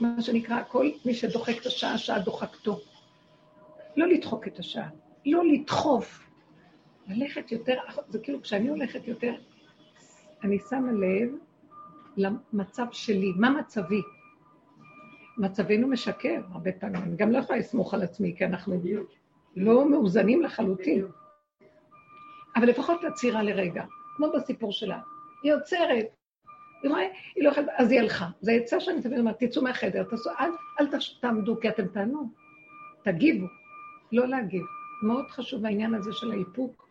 מה שנקרא, כל מי שדוחק את השעה, השעה דוחקתו. לא לדחוק את השעה, לא לדחוף, ללכת יותר, זה כאילו כשאני הולכת יותר, אני שמה לב למצב שלי, מה מצבי? מצבנו משקר הרבה פעמים, אני גם לא יכולה לסמוך על עצמי, כי אנחנו לא מאוזנים לחלוטין. אבל לפחות לעצירה לרגע, כמו בסיפור שלה. היא עוצרת. היא רואה, היא לא יכולה, אז היא הלכה. זה עצה שאני תמיד אומרת, תצאו מהחדר, תעשו, אל, אל תעמדו, כי אתם תענו. תגיבו, לא להגיב. מאוד חשוב העניין הזה של האיפוק,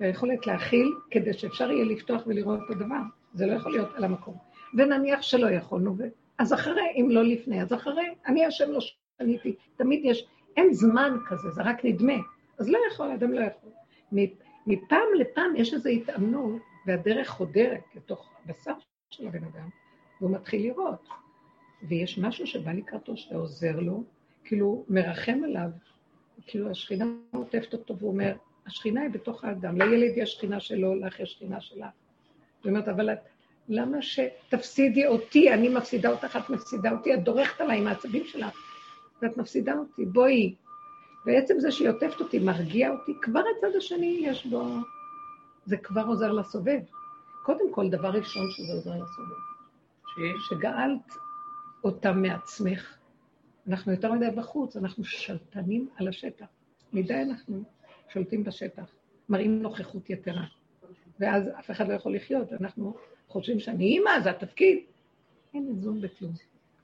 והיכולת להכיל, כדי שאפשר יהיה לפתוח ולראות את הדבר. זה לא יכול להיות על המקום. ונניח שלא יכולנו. אז אחרי, אם לא לפני, אז אחרי, אני השם לא שניתי. תמיד יש, אין זמן כזה, זה רק נדמה. אז לא יכול, אדם לא יכול. מפעם לפעם יש איזו התאמנות והדרך חודרת לתוך הבשר של הבן אדם, והוא מתחיל לראות. ויש משהו שבא לקראתו, שעוזר לו, כאילו מרחם עליו, כאילו השכינה עוטפת אותו, והוא אומר, השכינה היא בתוך האדם, לילד יש שכינה שלו, לך יש שכינה שלה. היא אומרת, אבל את, למה שתפסידי אותי, אני מפסידה אותך, את מפסידה אותי, את דורכת עליי עם העצבים שלך, ואת מפסידה אותי, בואי. ועצם זה שהיא עוטפת אותי, מרגיע אותי, כבר הצד השני יש בו זה כבר עוזר לסובב. קודם כל, דבר ראשון שזה עוזר לסובב. שגאלת אותם מעצמך. אנחנו יותר מדי בחוץ, אנחנו שלטנים על השטח. מדי אנחנו שולטים בשטח, מראים נוכחות יתרה. ואז אף אחד לא יכול לחיות, אנחנו חושבים שאני אימא, זה התפקיד. אין איזון בכלום,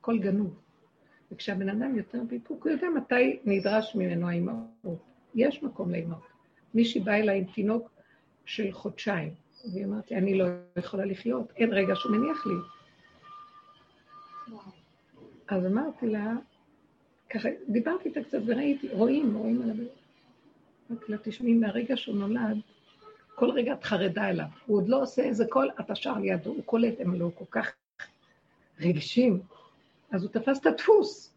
הכל גנוב. וכשהבן אדם יותר באיפוק, הוא יודע מתי נדרש ממנו האימהות. יש מקום לאימהות. מישהי באה אליי עם תינוק של חודשיים. והיא אמרתי, אני לא יכולה לחיות, אין רגע שהוא מניח לי. אז אמרתי לה, ככה, דיברתי איתה קצת וראיתי, רואים, רואים על הבית. אמרתי לה, תשמעי, מהרגע שהוא נולד, כל רגע את חרדה אליו. הוא עוד לא עושה איזה קול, אתה שר לידו, הוא קולט, הם לא כל כך רגשים. אז הוא תפס את הדפוס.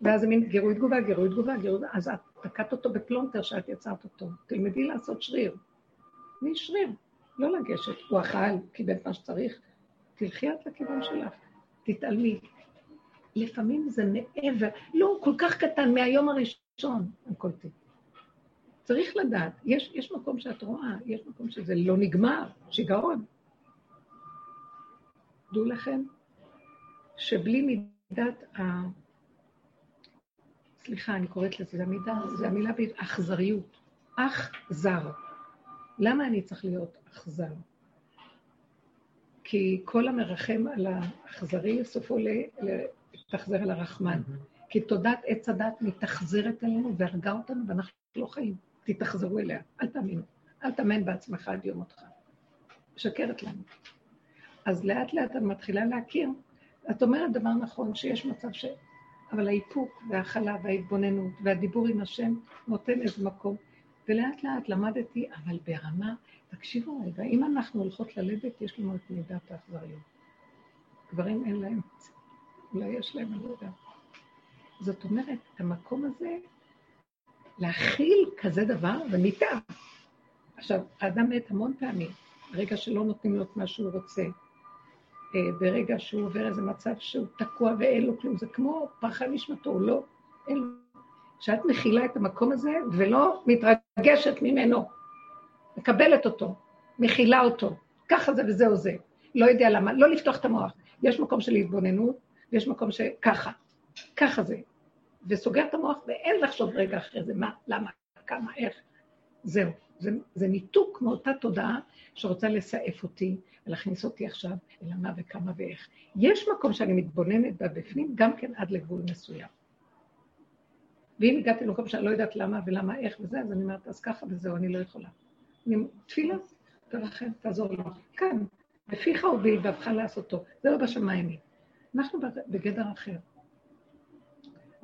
ואז זה מין גירוי תגובה, גירוי תגובה, גירוי תגובה, אז את תקעת אותו בפלונטר שאת יצרת אותו. תלמדי לעשות שריר. משריר, לא לגשת. הוא אכל, קיבל מה שצריך, תלכי את לכיוון שלך, תתעלמי. לפעמים זה מעבר, לא, כל כך קטן, מהיום הראשון, הכל טוב. צריך לדעת, יש, יש מקום שאת רואה, יש מקום שזה לא נגמר, שיגעון. דעו לכם שבלי מידת ה... סליחה, אני קוראת לזה, זה המידה, זה המילה באכזריות. אכזר. למה אני צריך להיות אכזר? כי כל המרחם על האכזרי, סופו להתאכזר על הרחמן. כי תודעת עץ הדת מתאכזרת אלינו והרגה אותנו, ואנחנו לא חיים. תתאכזרו אליה, אל תאמינו. אל תאמן בעצמך עד יום מותך. משקרת לנו. אז לאט לאט את מתחילה להכיר. את אומרת דבר נכון, שיש מצב ש... אבל האיפוק וההכלה וההתבוננות והדיבור עם השם נותן איזה מקום. ולאט לאט למדתי, אבל ברמה, תקשיבו רגע, אם אנחנו הולכות ללדת, יש לנו את מידת האכזריות. גברים אין להם. אולי יש להם, אני לא יודעת. זאת אומרת, המקום הזה, להכיל כזה דבר, זה. עכשיו, האדם מת המון פעמים, ברגע שלא נותנים לו את מה שהוא רוצה, אה, ברגע שהוא עובר איזה מצב שהוא תקוע ואין לו כלום, זה כמו פרחה נשמתו, הוא לא, אין לו. כשאת מכילה את המקום הזה ולא מתרגשת ממנו, מקבלת אותו, מכילה אותו, ככה זה וזהו זה. לא יודע למה, לא לפתוח את המוח. יש מקום של התבוננות, ויש מקום שככה, ככה זה. וסוגר את המוח ואין לחשוב רגע אחרי זה, מה, למה, כמה, איך. זהו. זה, זה ניתוק מאותה תודעה שרוצה לסעף אותי ולהכניס אותי עכשיו אל מה וכמה ואיך. יש מקום שאני מתבוננת בה בפנים, גם כן עד לגבול מסוים. ואם הגעתי למקום שאני לא יודעת למה ולמה איך וזה, אז אני אומרת, אז ככה וזהו, אני לא יכולה. אני, תפילה, תרחם, תעזור לי. כאן, בפיך ובלבבך לעשותו, זה לא בשמיים. אנחנו בגדר אחר.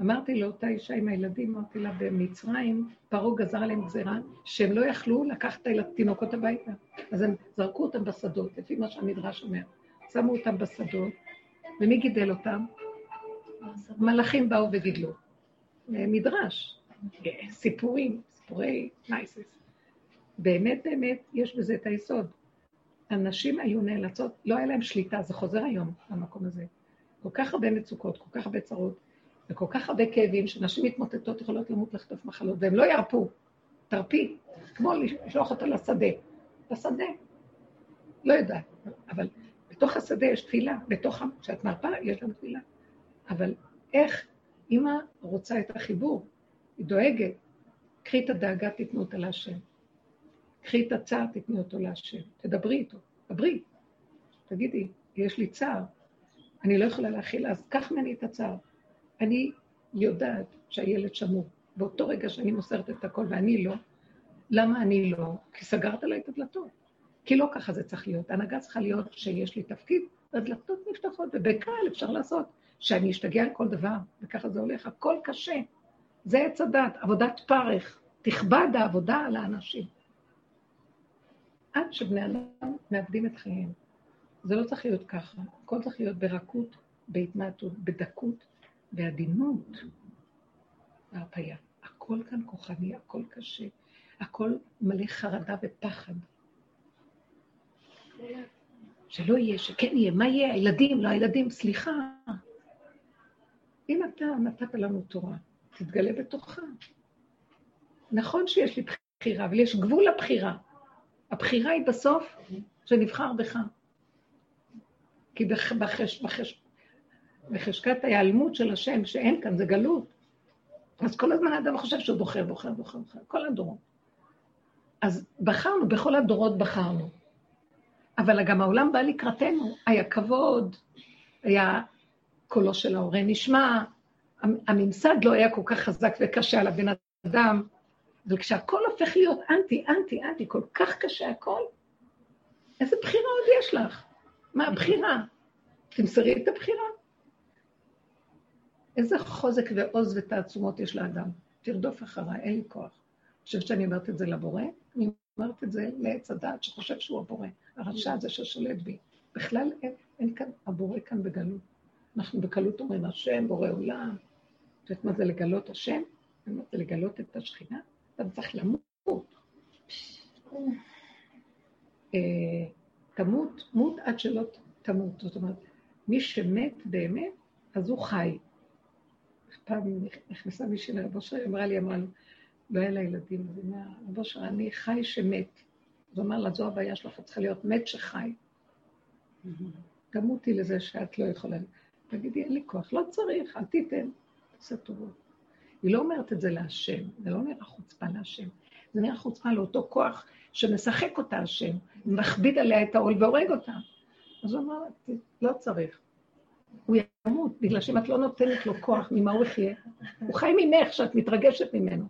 אמרתי לאותה אישה עם הילדים, אמרתי לה, במצרים פרעה גזר עליהם גזירה שהם לא יכלו לקחת את התינוקות הביתה. אז הם זרקו אותם בשדות, לפי מה שהמדרש אומר. שמו אותם בשדות, ומי גידל אותם? מלאכים באו וגידלו. מדרש, סיפורים, סיפורי נייסס. באמת באמת יש בזה את היסוד. הנשים היו נאלצות, לא היה להם שליטה, זה חוזר היום למקום הזה. כל כך הרבה מצוקות, כל כך הרבה צרות, וכל כך הרבה כאבים, שנשים מתמוטטות יכולות למות לחטוף מחלות, והם לא ירפו. תרפי, כמו לשלוח אותה לשדה. לשדה. לא יודעת, אבל בתוך השדה יש תפילה, בתוך, כשאת מרפה יש גם תפילה. אבל איך אימא רוצה את החיבור, היא דואגת. קחי את הדאגה, תתנו אותה להשם. קחי את הצער, תתני אותו להשם. תדברי איתו, דברי. תגידי, יש לי צער, אני לא יכולה להכיל, אז קח ממני את הצער. אני יודעת שהילד שמור. באותו רגע שאני מוסרת את הכל ואני לא, למה אני לא? כי סגרת לה את הדלתות. כי לא ככה זה צריך להיות. הנהגה צריכה להיות שיש לי תפקיד, הדלתות נפתחות, ובקל אפשר לעשות. שאני אשתגע על כל דבר, וככה זה הולך. הכל קשה. זה עץ הדת, עבודת פרך. תכבד העבודה על האנשים. עד שבני אדם מאבדים את חייהם. זה לא צריך להיות ככה. הכל צריך להיות ברכות, בהתמעטות, בדקות, בעדינות, בהרפאיה. הכל כאן כוחני, הכל קשה, הכל מלא חרדה ופחד. שלא יהיה, שכן יהיה, מה יהיה, הילדים, לא הילדים, סליחה. אם אתה נתת לנו תורה, תתגלה בתוכה. נכון שיש לי בחירה, אבל יש גבול לבחירה. הבחירה היא בסוף שנבחר בך. כי בחש, בחש, בחשקת ההיעלמות של השם, שאין כאן, זה גלות. אז כל הזמן האדם חושב שהוא בוחר, בוחר, בוחר, בוחר, כל הדורות. אז בחרנו, בכל הדורות בחרנו. אבל גם העולם בא לקראתנו, היה כבוד, היה קולו של ההורה נשמע, הממסד לא היה כל כך חזק וקשה על הבן אדם, אבל כשהכול הופך להיות אנטי, אנטי, אנטי, כל כך קשה הכל, איזה בחירה עוד יש לך? מה הבחירה? תמסרי את הבחירה. איזה חוזק ועוז ותעצומות יש לאדם. תרדוף אחריי, אין לי כוח. אני חושבת שאני אומרת את זה לבורא, אני אומרת את זה לעץ הדעת שחושב שהוא הבורא, הרשע הזה ששולט בי. בכלל אין, אין כאן, הבורא כאן בגלות. אנחנו בקלות אומרים, השם, בורא עולם. את יודעת מה זה לגלות השם? זה לגלות את השכינה? אתה צריך למות. אה, תמות, מות עד שלא תמות. זאת אומרת, מי שמת באמת, אז הוא חי. פעם נכנסה מישהי לרב אושר, היא אמרה לי, אמרה לו, לא היה לה ילדים, אז היא אמרה, רב אושר, אני חי שמת. אז הוא אמר לה, זו הבעיה שלך, את צריכה להיות מת שחי. תמותי לזה שאת לא יכולה. תגידי, אין לי כוח, לא צריך, אל תיתן, תעשה טובות. היא לא אומרת את זה להשם, זה לא נראה חוצפה להשם, זה נראה חוצפה לאותו כוח שמשחק אותה השם, מכביד עליה את העול והורג אותה. אז הוא אמר, לא צריך. הוא ימות, בגלל שאם את לא נותנת לו כוח, ממה הוא יחיה? הוא חי ממך, שאת מתרגשת ממנו.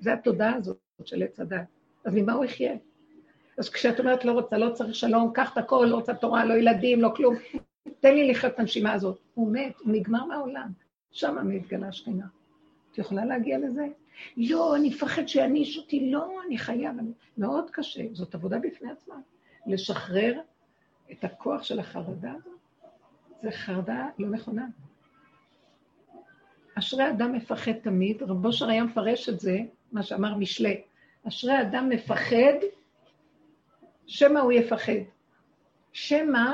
זו התודעה הזאת של עץ הדת. אז ממה הוא יחיה? אז כשאת אומרת לא רוצה, לא צריך שלום, קח את הכל, לא רוצה תורה, לא ילדים, לא כלום, תן לי לחיות את הנשימה הזאת. הוא מת, הוא נגמר מהעולם. שם מתגלה שכינה. את יכולה להגיע לזה? לא, אני מפחד שיעניש אותי, לא, אני חייב. אני... מאוד קשה, זאת עבודה בפני עצמה. לשחרר את הכוח של החרדה הזאת, זה חרדה לא נכונה. אשרי אדם מפחד תמיד, רב אושר היה מפרש את זה, מה שאמר משלי, אשרי אדם מפחד, שמא הוא יפחד. שמא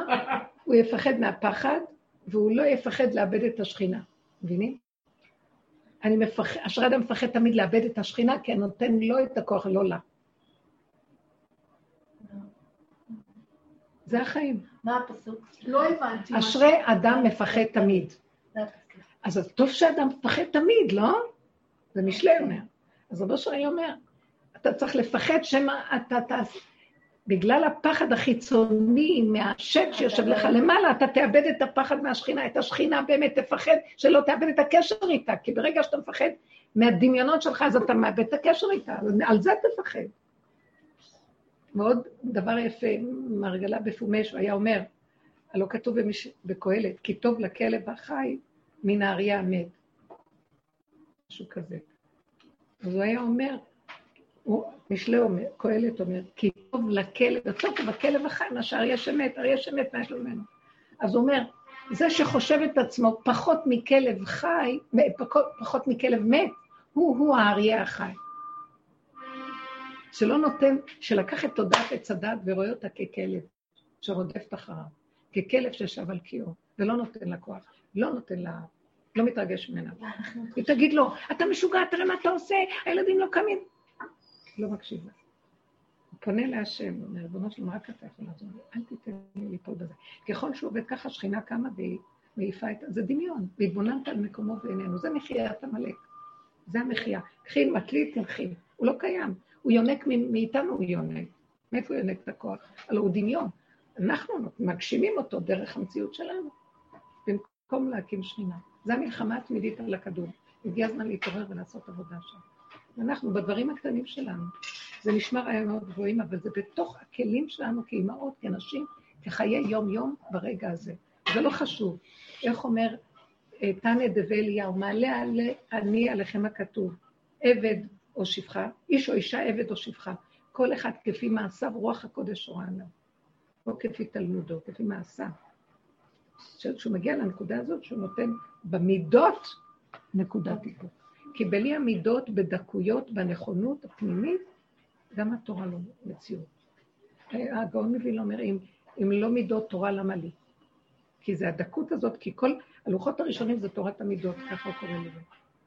הוא יפחד מהפחד, והוא לא יפחד לאבד את השכינה. מבינים? אני מפחד, אשרי אדם מפחד תמיד לאבד את השכינה, כי אני נותן לו את הכוח, לא לה. זה החיים. מה הפסוק? לא הבנתי. אשרי אדם מפחד תמיד. אז טוב שאדם מפחד תמיד, לא? זה משלי אומר. אז רבו שרי אומר, אתה צריך לפחד שמא אתה תעשה... בגלל הפחד החיצוני מהשם שיושב לך למעלה, אתה תאבד את הפחד מהשכינה, את השכינה באמת תפחד שלא תאבד את הקשר איתה, כי ברגע שאתה מפחד מהדמיונות שלך, אז אתה מאבד את הקשר איתה, על זה תפחד. ועוד דבר יפה, מרגלה בפומש, הוא היה אומר, הלא כתוב בקהלת, כי טוב לכלב החי מן האריה המת. משהו כזה. אז הוא היה אומר, משלי אומר, קהלת אומר, כי טוב לכלב, יותר טוב הכלב החי מאשר אריה שמת, אריה שמת, מה יש לו ממנו? אז הוא אומר, זה שחושב את עצמו פחות מכלב חי, פחות, פחות מכלב מת, הוא-הוא האריה החי. שלא נותן, שלקח את תודעת עץ הדת ורואה אותה ככלב שרודפת אחריו, ככלב שישב על קיאו, ולא נותן לה כוח, לא נותן לה, לא מתרגש ממנה. היא תגיד לו, אתה משוגע, תראה מה אתה עושה, הילדים לא קמים. לא מקשיב לה. פונה להשם, אומר, ריבונו שלום, רק אתה יכול לעזור לי, אל תיתן לי ליפול בזה. ככל שהוא עובד ככה, שכינה קמה והיא מעיפה את... זה דמיון, והתבוננת על מקומו בעינינו, זה מחיית עמלק. זה המחיה. קחי מקליט, תלכי. הוא לא קיים. הוא יונק מאיתנו, הוא יונק. מאיפה הוא יונק את הכוח? הלוא הוא דמיון. אנחנו מגשימים אותו דרך המציאות שלנו, במקום להקים שכינה. זו המלחמה התמידית על הכדור. הגיע הזמן להתעורר ולעשות עבודה שם. אנחנו, בדברים הקטנים שלנו. זה נשמע רעיונות גבוהים, אבל זה בתוך הכלים שלנו כאימהות, כנשים, כחיי יום-יום ברגע הזה. זה לא חשוב. איך אומר אה, תנא דבי אליהו, מעלה אני עליכם הכתוב, עבד או שפחה, איש או אישה עבד או שפחה, כל אחד כפי מעשיו רוח הקודש רואה עליו, או כפי תלמודו, כפי מעשיו. כשהוא מגיע לנקודה הזאת, שהוא נותן במידות נקודת טיפול. כי בלי המידות, בדקויות, בנכונות הפנימית, גם התורה לא מציאות. הגאון מבין אומר, אם, אם לא מידות תורה, למה לי? כי זה הדקות הזאת, כי כל הלוחות הראשונים זה תורת המידות, ככה הוא קורא לזה.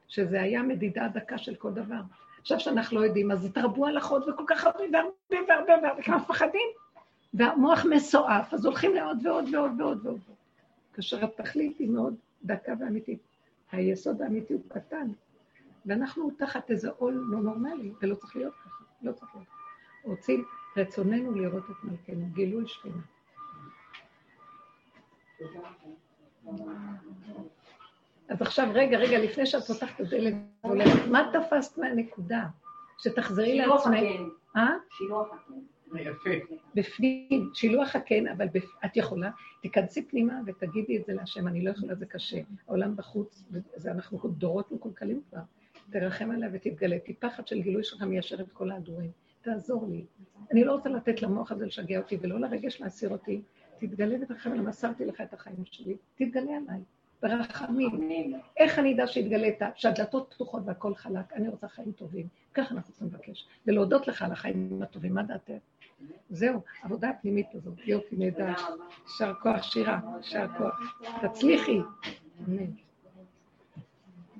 שזה היה מדידה דקה של כל דבר. עכשיו שאנחנו לא יודעים, אז התרבו הלכות וכל כך הרבה והרבה והרבה והרבה, וכמה מפחדים, והמוח מסועף, אז הולכים לעוד ועוד ועוד ועוד ועוד. כאשר התכלית היא מאוד דקה ואמיתית. היסוד האמיתי הוא קטן, ואנחנו תחת איזה עול לא נורמלי, ולא צריך להיות ככה, לא צריך להיות. רוצים, רצוננו לראות את מלכנו, גילוי שכינה. אז עכשיו, רגע, רגע, לפני שאת פותחת את הדלת מה תפסת מהנקודה? שתחזרי לעצמך. אה? שילוח הקן. יפה. בפנים, שילוח הקן, אבל בפ... את יכולה, תיכנסי פנימה ותגידי את זה להשם, אני לא יכולה, זה קשה. העולם בחוץ, זה אנחנו דורות מקולקלים כבר. תרחם עליה ותתגלה. טיפחת של גילוי שלך מיישר את כל ההדורים. תעזור לי. אני לא רוצה לתת למוח הזה לשגע אותי ולא לרגש להסיר אותי. תתגלה ותרחם עליה, מסרתי לך את החיים שלי. תתגלה עליי. ברחמים. איך אני אדע שהתגלית, שהדלתות פתוחות והכל חלק, אני רוצה חיים טובים. ככה אנחנו צריכים לבקש. ולהודות לך על החיים הטובים, מה דעתך? זהו, עבודה הפנימית הזאת. יופי, נהדר. יישר כוח, שירה, יישר כוח. תצליחי. אמן.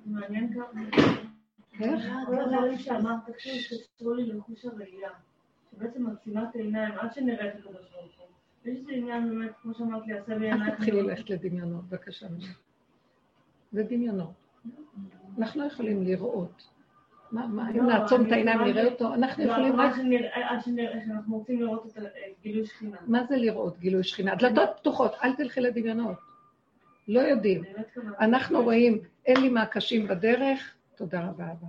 מעניין כמה. איך? כל הדברים שאמרת עכשיו קשרו לי לחוש הראייה, שבעצם עצימת העיניים עד שנראה את הקדוש ברוך הוא. יש איזה עניין באמת, כמו שאמרת לי, עשה אל בעינייך. תתחילי ללכת לדמיונות, בבקשה. זה דמיונות. אנחנו לא יכולים לראות. מה, מה, אם לא, נעצום אני את העיניים יכולה- נראה אותו, אנחנו לא, יכולים רק... עד שנראה שאנחנו רוצים לראות את גילוי שכינה. מה זה לראות גילוי שכינה? דלתות פתוחות, אל תלכי לדמיונות. לא יודעים. אנחנו רואים, אין לי מעקשים בדרך, תודה רבה אבא.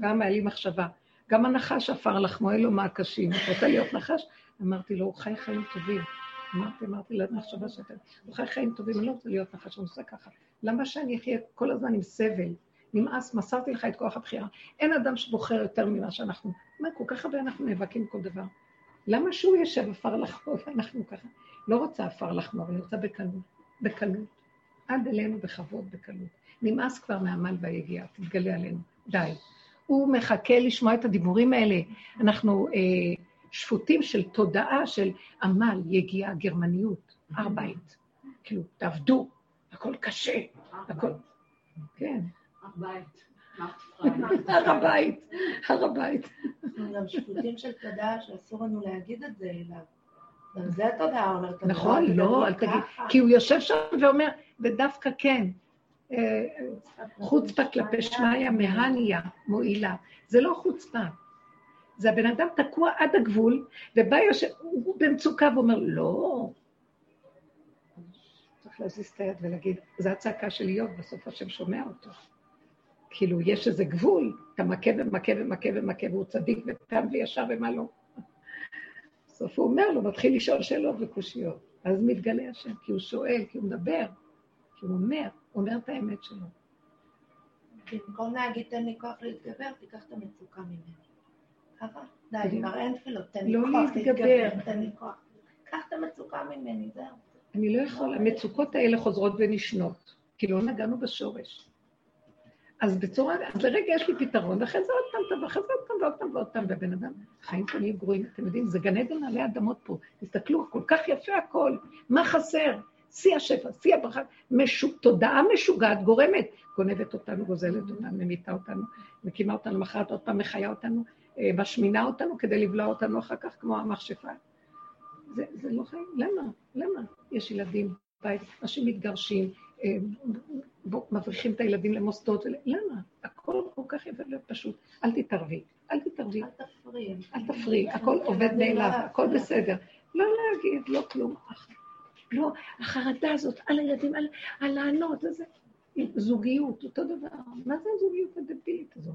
גם היה לי מחשבה. גם הנחש עפר לחמו, אין לו מעקשים. את רוצה להיות נחש? אמרתי לו, הוא חי חיים טובים. אמרתי, אמרתי למחשבה שאתה, הוא חי חיים טובים, אני לא רוצה להיות נחש, אני עושה ככה. למה שאני אחיה כל הזמן עם סבל? נמאס, מסרתי לך את כוח הבחירה. אין אדם שבוחר יותר ממה שאנחנו. מה, כל כך הרבה אנחנו נאבקים כל דבר. למה שהוא ישב עפר לחמו ואנחנו ככה? לא רוצה עפר לחמו, אני רוצה בקלות. בקלות. עד אלינו בכבוד, בקלות. נמאס כבר מעמל והיגיעה, תתגלה עלינו. די. הוא מחכה לשמוע את הדיבורים האלה. אנחנו אה, שפוטים של תודעה של עמל, יגיעה, גרמניות, הר בית. כאילו, תעבדו, הכל קשה, הכל... כן, הבית. הר הבית, הר הבית. אנחנו גם שפוטים של תודעה שאסור לנו להגיד את זה אליו. גם זה התודעה אומרת. נכון, לא, אל תגיד. כי הוא יושב שם ואומר, ודווקא כן, אה, חוצפה כלפי שמיא מהניה מועילה. זה לא חוצפה. זה הבן אדם תקוע עד הגבול, ובא יושב, הוא במצוקה ואומר, לא. צריך להזיז את היד ולהגיד, זו הצעקה של איוב, בסוף השם שומע אותו. כאילו, יש איזה גבול, אתה מכה ומכה ומכה ומכה, והוא צדיק ותם וישר ומה לא. בסוף הוא אומר לו, מתחיל לשאול שאלות וקושיות. אז מתגלה השם, כי הוא שואל, כי הוא מדבר, כי הוא אומר, הוא אומר את האמת שלו. במקום להגיד תן לי כוח להתגבר, תיקח את המצוקה ממני. ככה? די, כבר אין תפילות, תן לי לא כוח להתגבר. תן לי כוח. קח את המצוקה ממני, זהו. אני לא יכול, המצוקות האלה חוזרות ונשנות, כי לא נגענו בשורש. אז בצורה, אז לרגע יש לי פתרון, ואחרי זה עוד פעם טוב, ואחרי זה עוד פעם ועוד פעם ועוד פעם, ובן אדם, חיים פה נהיים גרועים, אתם יודעים, זה גן עדן עלי אדמות פה, תסתכלו, כל כך יפה הכל, מה חסר? שיא השפע, שיא הברכה, משו, תודעה משוגעת, גורמת, גונבת אותנו, גוזלת אותנו, ממיתה אותנו, מקימה אותנו, מחרת עוד פעם מחיה אותנו, משמינה אותנו כדי לבלוע אותנו אחר כך כמו המכשפה. זה, זה לא חיים, למה? למה? יש ילדים, בית, אנשים מתגרשים, אה, מבריחים את הילדים למוסדות, למה? הכל כל כך יפה ופשוט. אל תתערבי, אל תתערבי, אל תפריעי. אל תפריעי, הכל עובד מאליו, הכל בסדר. לא להגיד, לא כלום. לא, החרדה הזאת על הילדים, על, לענות, זה זוגיות, אותו דבר. מה זה הזוגיות הדבילית הזאת?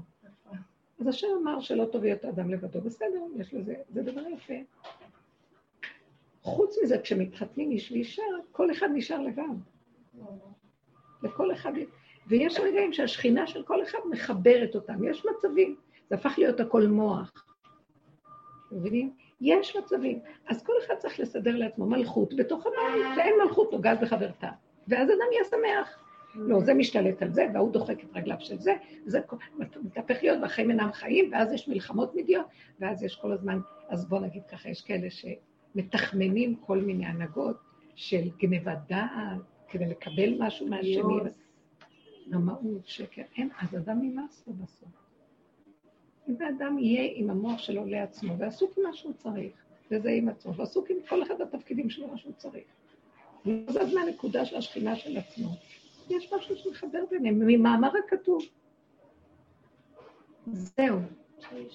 אז השם אמר שלא טוב להיות אדם לבדו, בסדר, יש לזה, זה דבר יפה. חוץ מזה, כשמתחתנים איש ואישה, כל אחד נשאר לבד. לכל אחד, ויש רגעים שהשכינה של כל אחד מחברת אותם, יש מצבים, זה הפך להיות הכל מוח. אתם מבינים? יש מצבים. אז כל אחד צריך לסדר לעצמו מלכות בתוך הבית, ואין מלכות נוגעת בחברתה. ואז אדם יהיה שמח. לא, זה משתלט על זה, וההוא דוחק את רגליו של זה, וזה מתהפך להיות, והחיים אינם חיים, ואז יש מלחמות מידיות, ואז יש כל הזמן, אז בוא נגיד ככה, יש כאלה שמתחמנים כל מיני הנהגות של גנבת דעת, כדי לקבל משהו מהשני, רמאות, שקר, אין, אז אדם נמאס לו בסוף. אם האדם יהיה עם המוח שלו לעצמו, ועסוק עם מה שהוא צריך, וזה עם עצמו, ועסוק עם כל אחד התפקידים שלו, מה שהוא צריך. וזה הזמן הנקודה של השכינה של עצמו. יש משהו שמחבר ביניהם, ממאמר הכתוב. זהו.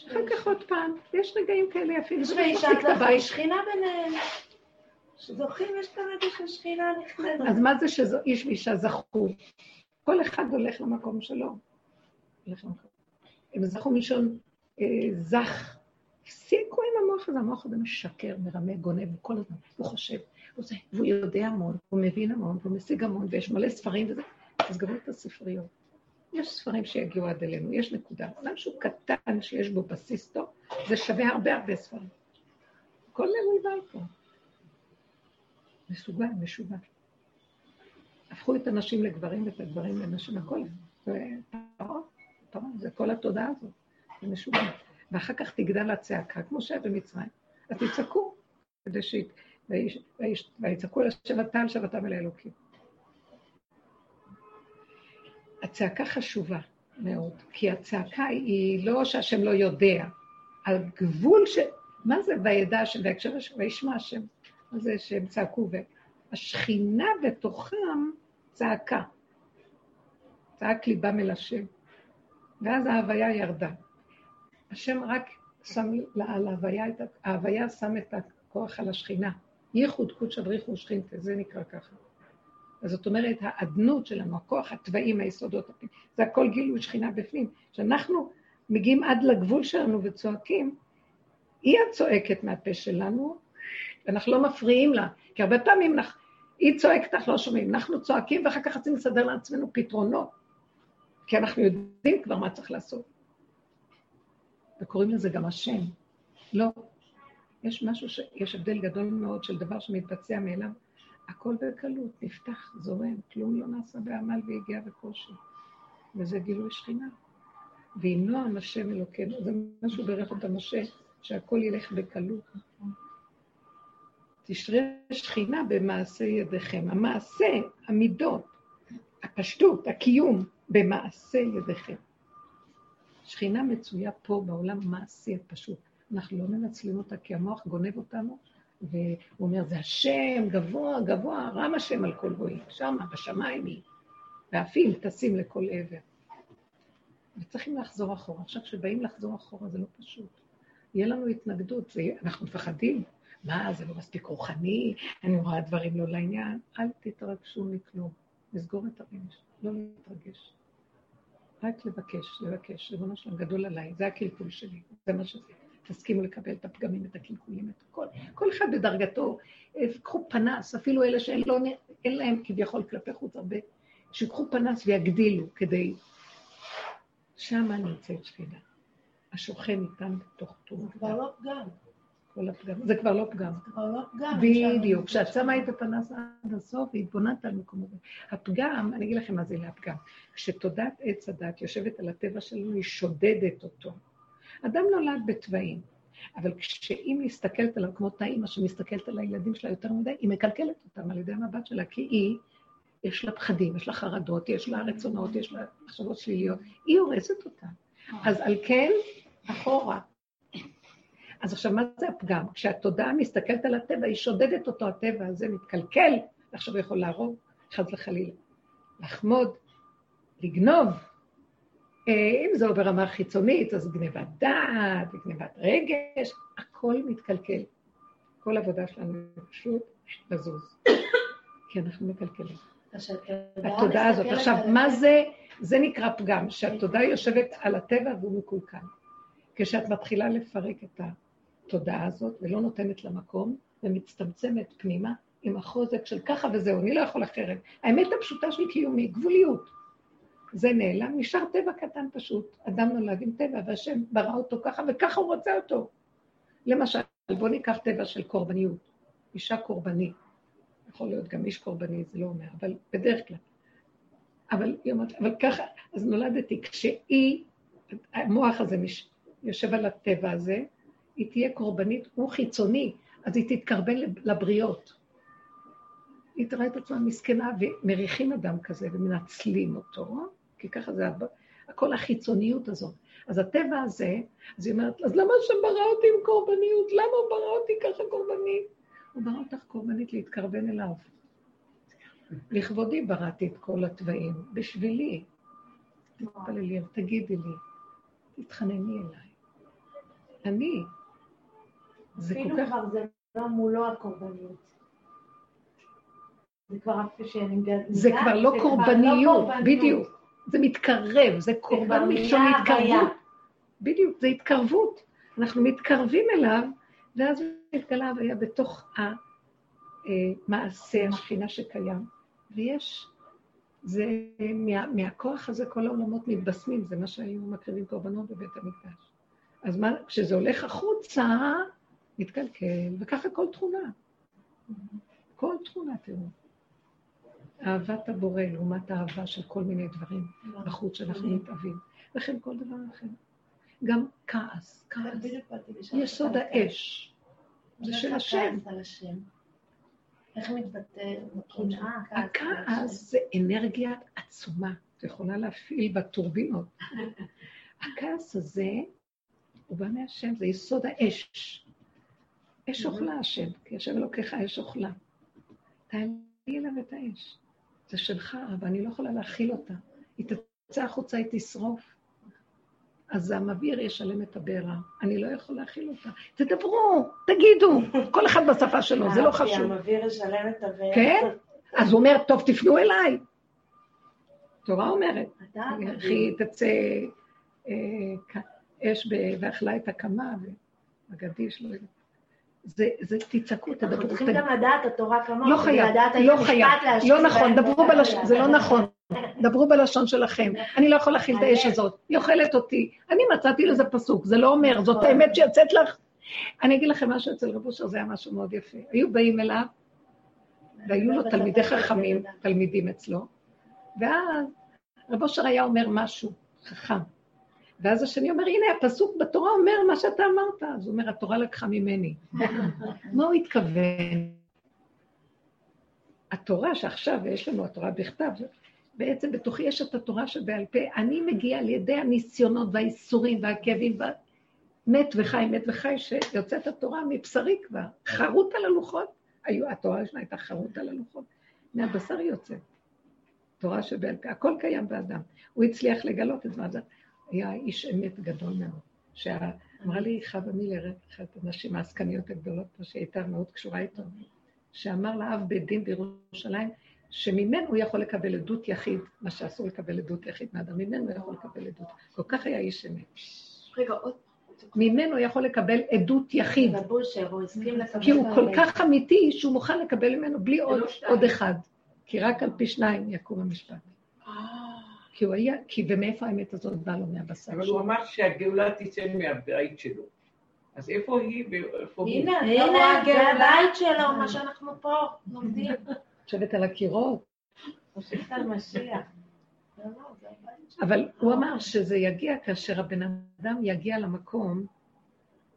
אחר כך עוד פעם, יש רגעים כאלה יפים, יש את הבית. שכינה ביניהם. זוכים, יש כאן איזושהי שכינה נכנסת. אז מה זה שאיש ואישה זכו? כל אחד הולך למקום שלו. הם זכו מלשון אה, זך. הפסיקו עם המוח הזה, המוח הזה משקר, מרמה, גונב, כל הזמן. הוא חושב, הוא זה, והוא יודע המון, הוא מבין המון, והוא משיג המון, ויש מלא ספרים וזה. אז גמרו את הספריות. יש ספרים שיגיעו עד אלינו, יש נקודה. משהו קטן שיש בו בסיס טוב, זה שווה הרבה הרבה ספרים. כל מבולבל פה. משוגע, משוגע. הפכו את הנשים לגברים ואת הגברים לנשים, הכל. זה כל התודעה הזאת. זה משוגע. ואחר כך תגדל הצעקה, כמו שהיה במצרים. אז תצעקו, כדי ויצעקו אל שבתם, שבתם אל האלוקים. הצעקה חשובה מאוד, כי הצעקה היא לא שהשם לא יודע, על גבול ש... מה זה וידע השם, בהקשר של וישמע השם? מה זה שהם צעקו? והשכינה בתוכם צעקה. צעק ליבם אל השם. ואז ההוויה ירדה. השם רק שם על ההוויה, ההוויה שם את הכוח על השכינה. ייחוד קודש אבריחו שכינתה, זה נקרא ככה. אז זאת אומרת, האדנות שלנו, הכוח, התוואים, היסודות, זה הכל גילוי שכינה בפנים. כשאנחנו מגיעים עד לגבול שלנו וצועקים, היא הצועקת מהפה שלנו, ואנחנו לא מפריעים לה. כי הרבה פעמים אנחנו, היא צועקת, אנחנו לא שומעים. אנחנו צועקים ואחר כך רוצים לסדר לעצמנו פתרונות. כי אנחנו יודעים כבר מה צריך לעשות. וקוראים לזה גם השם. לא. יש משהו, ש... יש הבדל גדול מאוד של דבר שמתבצע מאליו. הכל בקלות, נפתח, זורם, כלום לא נעשה בעמל והגיע בקושי. וזה גילוי שכינה. ואם נועם השם אלוקינו, זה משהו בירך אותה משה, שהכל ילך בקלות. תשרה שכינה במעשה ידיכם. המעשה, המידות, הפשטות, הקיום, במעשה ידיכם. שכינה מצויה פה בעולם המעשי הפשוט. אנחנו לא מנצלים אותה כי המוח גונב אותנו, והוא אומר, זה השם, גבוה, גבוה, רם השם על כל גויים, שמה, בשמיים היא. ואפים טסים לכל עבר. וצריכים לחזור אחורה. עכשיו, כשבאים לחזור אחורה זה לא פשוט. יהיה לנו התנגדות, זה, אנחנו מפחדים. מה, זה לא מספיק רוחני, אני רואה דברים לא לעניין. אל תתרגשו מכלום. לסגור את הרגש, לא להתרגש. רק לבקש, לבקש, ריבונו שלום גדול עליי, זה הקלקול שלי, זה מה שזה. תסכימו לקבל את הפגמים, את הקלקולים, את הכל. כל אחד בדרגתו, אה, קחו פנס, אפילו אלה שאין לא, להם כביכול כלפי חוץ הרבה, שיקחו פנס ויגדילו כדי... שמה נמצאת שכינה. השוכן איתם בתוך זה טוב. כבר לא פגם. כל הפגם. זה כבר לא פגם. זה כבר לא פגם. בדיוק. כשאת שמה את הפנס עד הסוף והתבוננת על מקומות. הפגם, אני אגיד לכם מה זה להפגם. כשתודעת עץ הדת יושבת על הטבע שלנו, היא שודדת אותו. אדם נולד בתוואים, אבל כשהיא מסתכלת עליו, כמו אותה אימא שמסתכלת על הילדים שלה יותר מדי, היא מקלקלת אותם על ידי המבט שלה, כי היא, יש לה פחדים, יש לה חרדות, יש לה רצונות, יש לה מחשבות שליליות, היא הורסת אותם. אז על כן, אחורה. אז עכשיו, מה זה הפגם? כשהתודעה מסתכלת על הטבע, היא שודדת אותו, הטבע הזה מתקלקל, ועכשיו הוא יכול להרוג, חס וחלילה. לחמוד, לגנוב. אם זה ברמה חיצונית, אז גניבת דעת, גניבת רגש, הכל מתקלקל. כל העבודה שלנו פשוט לזוז, כי אנחנו מקלקלים. התודעה הזאת. עכשיו, מה זה, זה נקרא פגם, שהתודעה יושבת על הטבע והוא מקולקל. כשאת מתחילה לפרק את התודעה הזאת ולא נותנת לה מקום, ומצטמצמת פנימה עם החוזק של ככה וזהו, אני לא יכול אחרת. האמת הפשוטה של קיומי, גבוליות. זה נעלם, נשאר טבע קטן פשוט. אדם נולד עם טבע, והשם ברא אותו ככה, וככה הוא רוצה אותו. למשל, בואו ניקח טבע של קורבניות. אישה קורבנית. יכול להיות גם איש קורבני, זה לא אומר, אבל בדרך כלל. אבל היא אומרת, אבל ככה, אז נולדתי, כשהיא, המוח הזה מש, יושב על הטבע הזה, היא תהיה קורבנית, הוא חיצוני, אז היא תתקרבן לבריות. היא תראה את עצמה מסכנה, ומריחים אדם כזה ומנצלים אותו, כי ככה זה הכל החיצוניות הזאת. אז הטבע הזה, אז היא אומרת, אז למה השם ברא אותי עם קורבניות? למה הוא ברא אותי ככה קורבנית? הוא ברא אותך קורבנית להתקרבן אליו. לכבודי בראתי את כל התוואים, בשבילי. תתפללי, תגידי לי, תתחנני אליי. אני. זה כל אפילו כך... כבר זה לא מולו הקורבניות. זה כבר שאני מגדלת. זה כבר לא קורבניות, בדיוק. זה מתקרב, זה קורבן מלשון התקרבות. בדיוק, זה התקרבות. אנחנו מתקרבים אליו, ואז מתגלה הוויה בתוך המעשה, השכינה שקיים. ויש, זה, מה, מהכוח הזה כל העולמות מתבשמים, זה מה שהיו מקריבים קורבנות בבית המקדש. אז מה, כשזה הולך החוצה, מתקלקל, וככה כל תכונה. כל תכונה, תראו. אהבת הבורא לעומת האהבה של כל מיני דברים בחוץ שאנחנו מתאהבים. וכן כל דבר אחר. גם כעס, כעס. יסוד האש. זה של הכעס השם. איך מתבטא מקום של קנאה. כעס על השם? הכעס זה אנרגיה עצומה, את יכולה להפעיל בטורבינות. הכעס הזה, הוא בא מהשם, זה יסוד האש. אש אוכלה השם, כי השם אלוקיך אש אוכלה. תעלי אליו את האש. זה שלך, אבל אני לא יכולה להכיל אותה. היא תצא החוצה, היא תשרוף. אז המבעיר ישלם את הבעירה. אני לא יכול להכיל אותה. תדברו, תגידו, כל אחד בשפה שלו, זה לא חשוב. המבעיר ישלם את הבעיה. כן? אז הוא אומר, טוב, תפנו אליי. תורה אומרת, אתה וכי תצא אה, אש ואכלה את הקמה, והגדיש לא יודעת. זה, זה, תצעקו, אנחנו תדברו, צריכים תגידו. גם לדעת התורה כמוך. לא חייב, לא חייב, לא נכון, דברו בלשון, זה לא לא. נכון, דברו בלשון שלכם. אני לא יכול להכיל את האש הזאת, היא אוכלת אותי. אני מצאתי לזה פסוק, זה לא אומר, זאת נכון. האמת שיוצאת לך. אני אגיד לכם משהו אצל רב אושר, זה היה משהו מאוד יפה. היו באים אליו, והיו לו תלמידי חכמים, תלמידים אצלו, ואז רב אושר היה אומר משהו חכם. ואז השני אומר, הנה, הפסוק בתורה אומר מה שאתה אמרת. אז הוא אומר, התורה לקחה ממני. מה הוא התכוון? התורה שעכשיו, ויש לנו התורה בכתב, בעצם בתוכי יש את התורה שבעל פה. אני מגיע על ידי הניסיונות והאיסורים והכאבים, וה- מת וחי, מת וחי, שיוצאת התורה מבשרי כבר. חרוט על הלוחות, היו, התורה הראשונה הייתה חרוט על הלוחות. מהבשר יוצא. תורה שבעל פה, הכל קיים באדם. הוא הצליח לגלות את זה. היה איש אמת גדול מאוד. שאמרה לי חווה מילר, אחת הנשים העסקניות הגדולות פה, שהייתה מאוד קשורה איתו, שאמר לאב בית דין בירושלים, שממנו הוא יכול לקבל עדות יחיד, מה שאסור לקבל עדות יחיד מאדם, ממנו הוא יכול לקבל עדות. כל כך היה איש אמת. רגע, עוד ממנו הוא יכול לקבל עדות יחיד. כי הוא כל. כך אמיתי שהוא מוכן לקבל ממנו בלי עוד, לא. עוד אחד. כי רק על פי שניים יקום המשפט. כי הוא היה, כי ומאיפה האמת הזאת באה לו מהבשר אבל הוא שלו? אמר שהגאולה תצא מהבית שלו. אז איפה היא ואיפה הוא? הנה, הנה, זה. הבית שלו, מה שאנחנו פה לומדים. יושבת על הקירות. חושבת על משיח. לא, לא, שלו. אבל הוא אמר שזה יגיע כאשר הבן אדם יגיע למקום,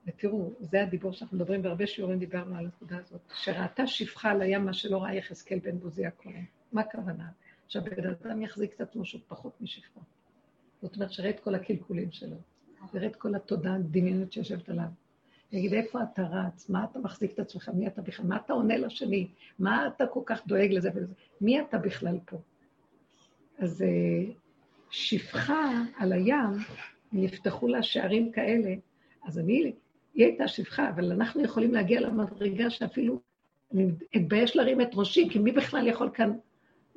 ותראו, זה הדיבור שאנחנו מדברים, בהרבה שיעורים דיברנו על הנקודה הזאת, שראתה שפחה על הים מה שלא ראה יחזקאל בן בוזי הכהן. מה הכוונה? שהבן אדם יחזיק את עצמו שהוא פחות משפחה. זאת אומרת, שיראה את כל הקלקולים שלו, יראה את כל התודעה הדמיונית שיושבת עליו. יגיד, איפה אתה רץ? מה אתה מחזיק את עצמך? מי אתה בכלל? מה אתה עונה לשני? מה אתה כל כך דואג לזה ולזה? מי אתה בכלל פה? אז אה, שפחה על הים, נפתחו לה שערים כאלה, אז אני, היא הייתה שפחה, אבל אנחנו יכולים להגיע למדרגה שאפילו, אני אתבייש להרים את ראשי, כי מי בכלל יכול כאן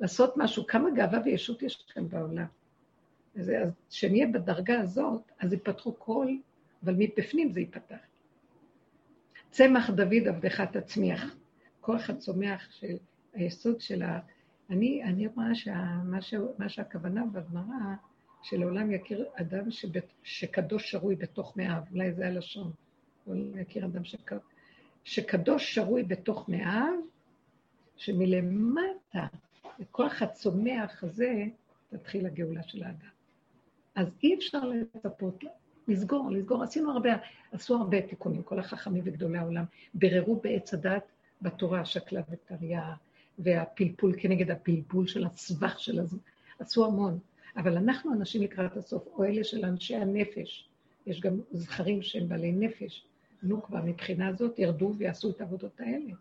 לעשות משהו? כמה גאווה וישות יש כאן בעולם. אז כשנהיה בדרגה הזאת, אז ייפתחו כל, אבל מבפנים זה ייפתח. צמח דוד עבדך תצמיח. כוח הצומח של היסוד של ה... אני, אני רואה שמה ש... שהכוונה בגמרא, שלעולם יכיר אדם שבט... שקדוש שרוי בתוך מאיו, אולי זה הלשון, לעולם יכיר אדם שק... שקדוש שרוי בתוך מאיו, שמלמטה, בכוח הצומח הזה, תתחיל הגאולה של האדם. אז אי אפשר לצפות, לסגור, לסגור. עשינו הרבה, עשו הרבה תיקונים, כל החכמים וגדולי העולם, ביררו בעץ הדת בתורה, שקלה וטריה, והפלפול כנגד הפלפול של הסבך של הזמן, עשו המון. אבל אנחנו אנשים לקראת הסוף, או אלה של אנשי הנפש, יש גם זכרים שהם בעלי נפש, נוקבה מבחינה הזאת, ירדו ויעשו את העבודות האלה,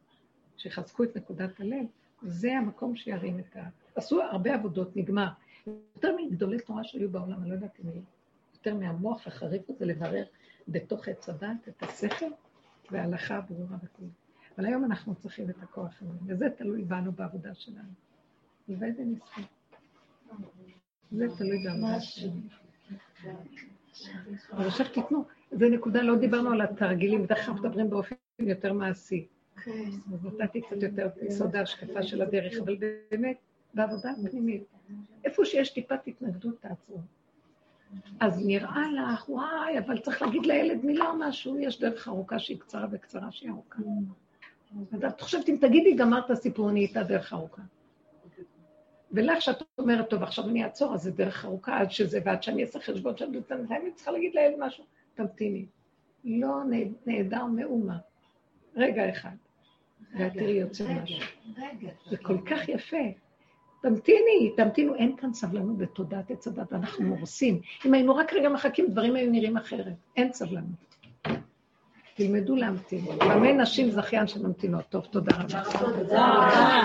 שיחזקו את נקודת הלב, זה המקום שירים את ה... עשו הרבה עבודות, נגמר. יותר מגדולי תורה שהיו בעולם, אני לא יודעת היו, יותר מהמוח החריף הזה לברר בתוך עץ הדת את השכל וההלכה הברורה וכו'. אבל היום אנחנו צריכים את הכוח הזה, וזה תלוי בנו בעבודה שלנו. הלוואי ונזכה. זה תלוי בעבודה שלנו. אבל עכשיו תיתנו, זו נקודה, לא דיברנו על התרגילים, בדרך כלל מדברים באופן יותר מעשי. אז נתתי קצת יותר יסוד ההשקפה של הדרך, אבל באמת, בעבודה הפנימית, איפה שיש טיפת התנגדות, תעצרו. אז נראה לך, וואי, אבל צריך להגיד לילד מילה או משהו, יש דרך ארוכה שהיא קצרה וקצרה שהיא ארוכה. אז את חושבת, אם תגידי, גמרת הסיפור, אני איתה דרך ארוכה. ולך שאת אומרת, טוב, עכשיו אני אעצור, אז זה דרך ארוכה עד שזה, ועד שאני אעשה חשבון שאני צריכה להגיד לילד משהו, תמתיני. לא נ- נעדר מאומה. רגע אחד. ואת תראי יוצא משהו. זה כל כך יפה. תמתיני, תמתינו, אין כאן סבלנות בתודעת עץ הדת, אנחנו הורסים. אם היינו רק רגע מחכים, דברים היו נראים אחרת. אין סבלנות. תלמדו להמתין. במה נשים זכיין שממתינות. טוב, תודה רבה. תודה רבה.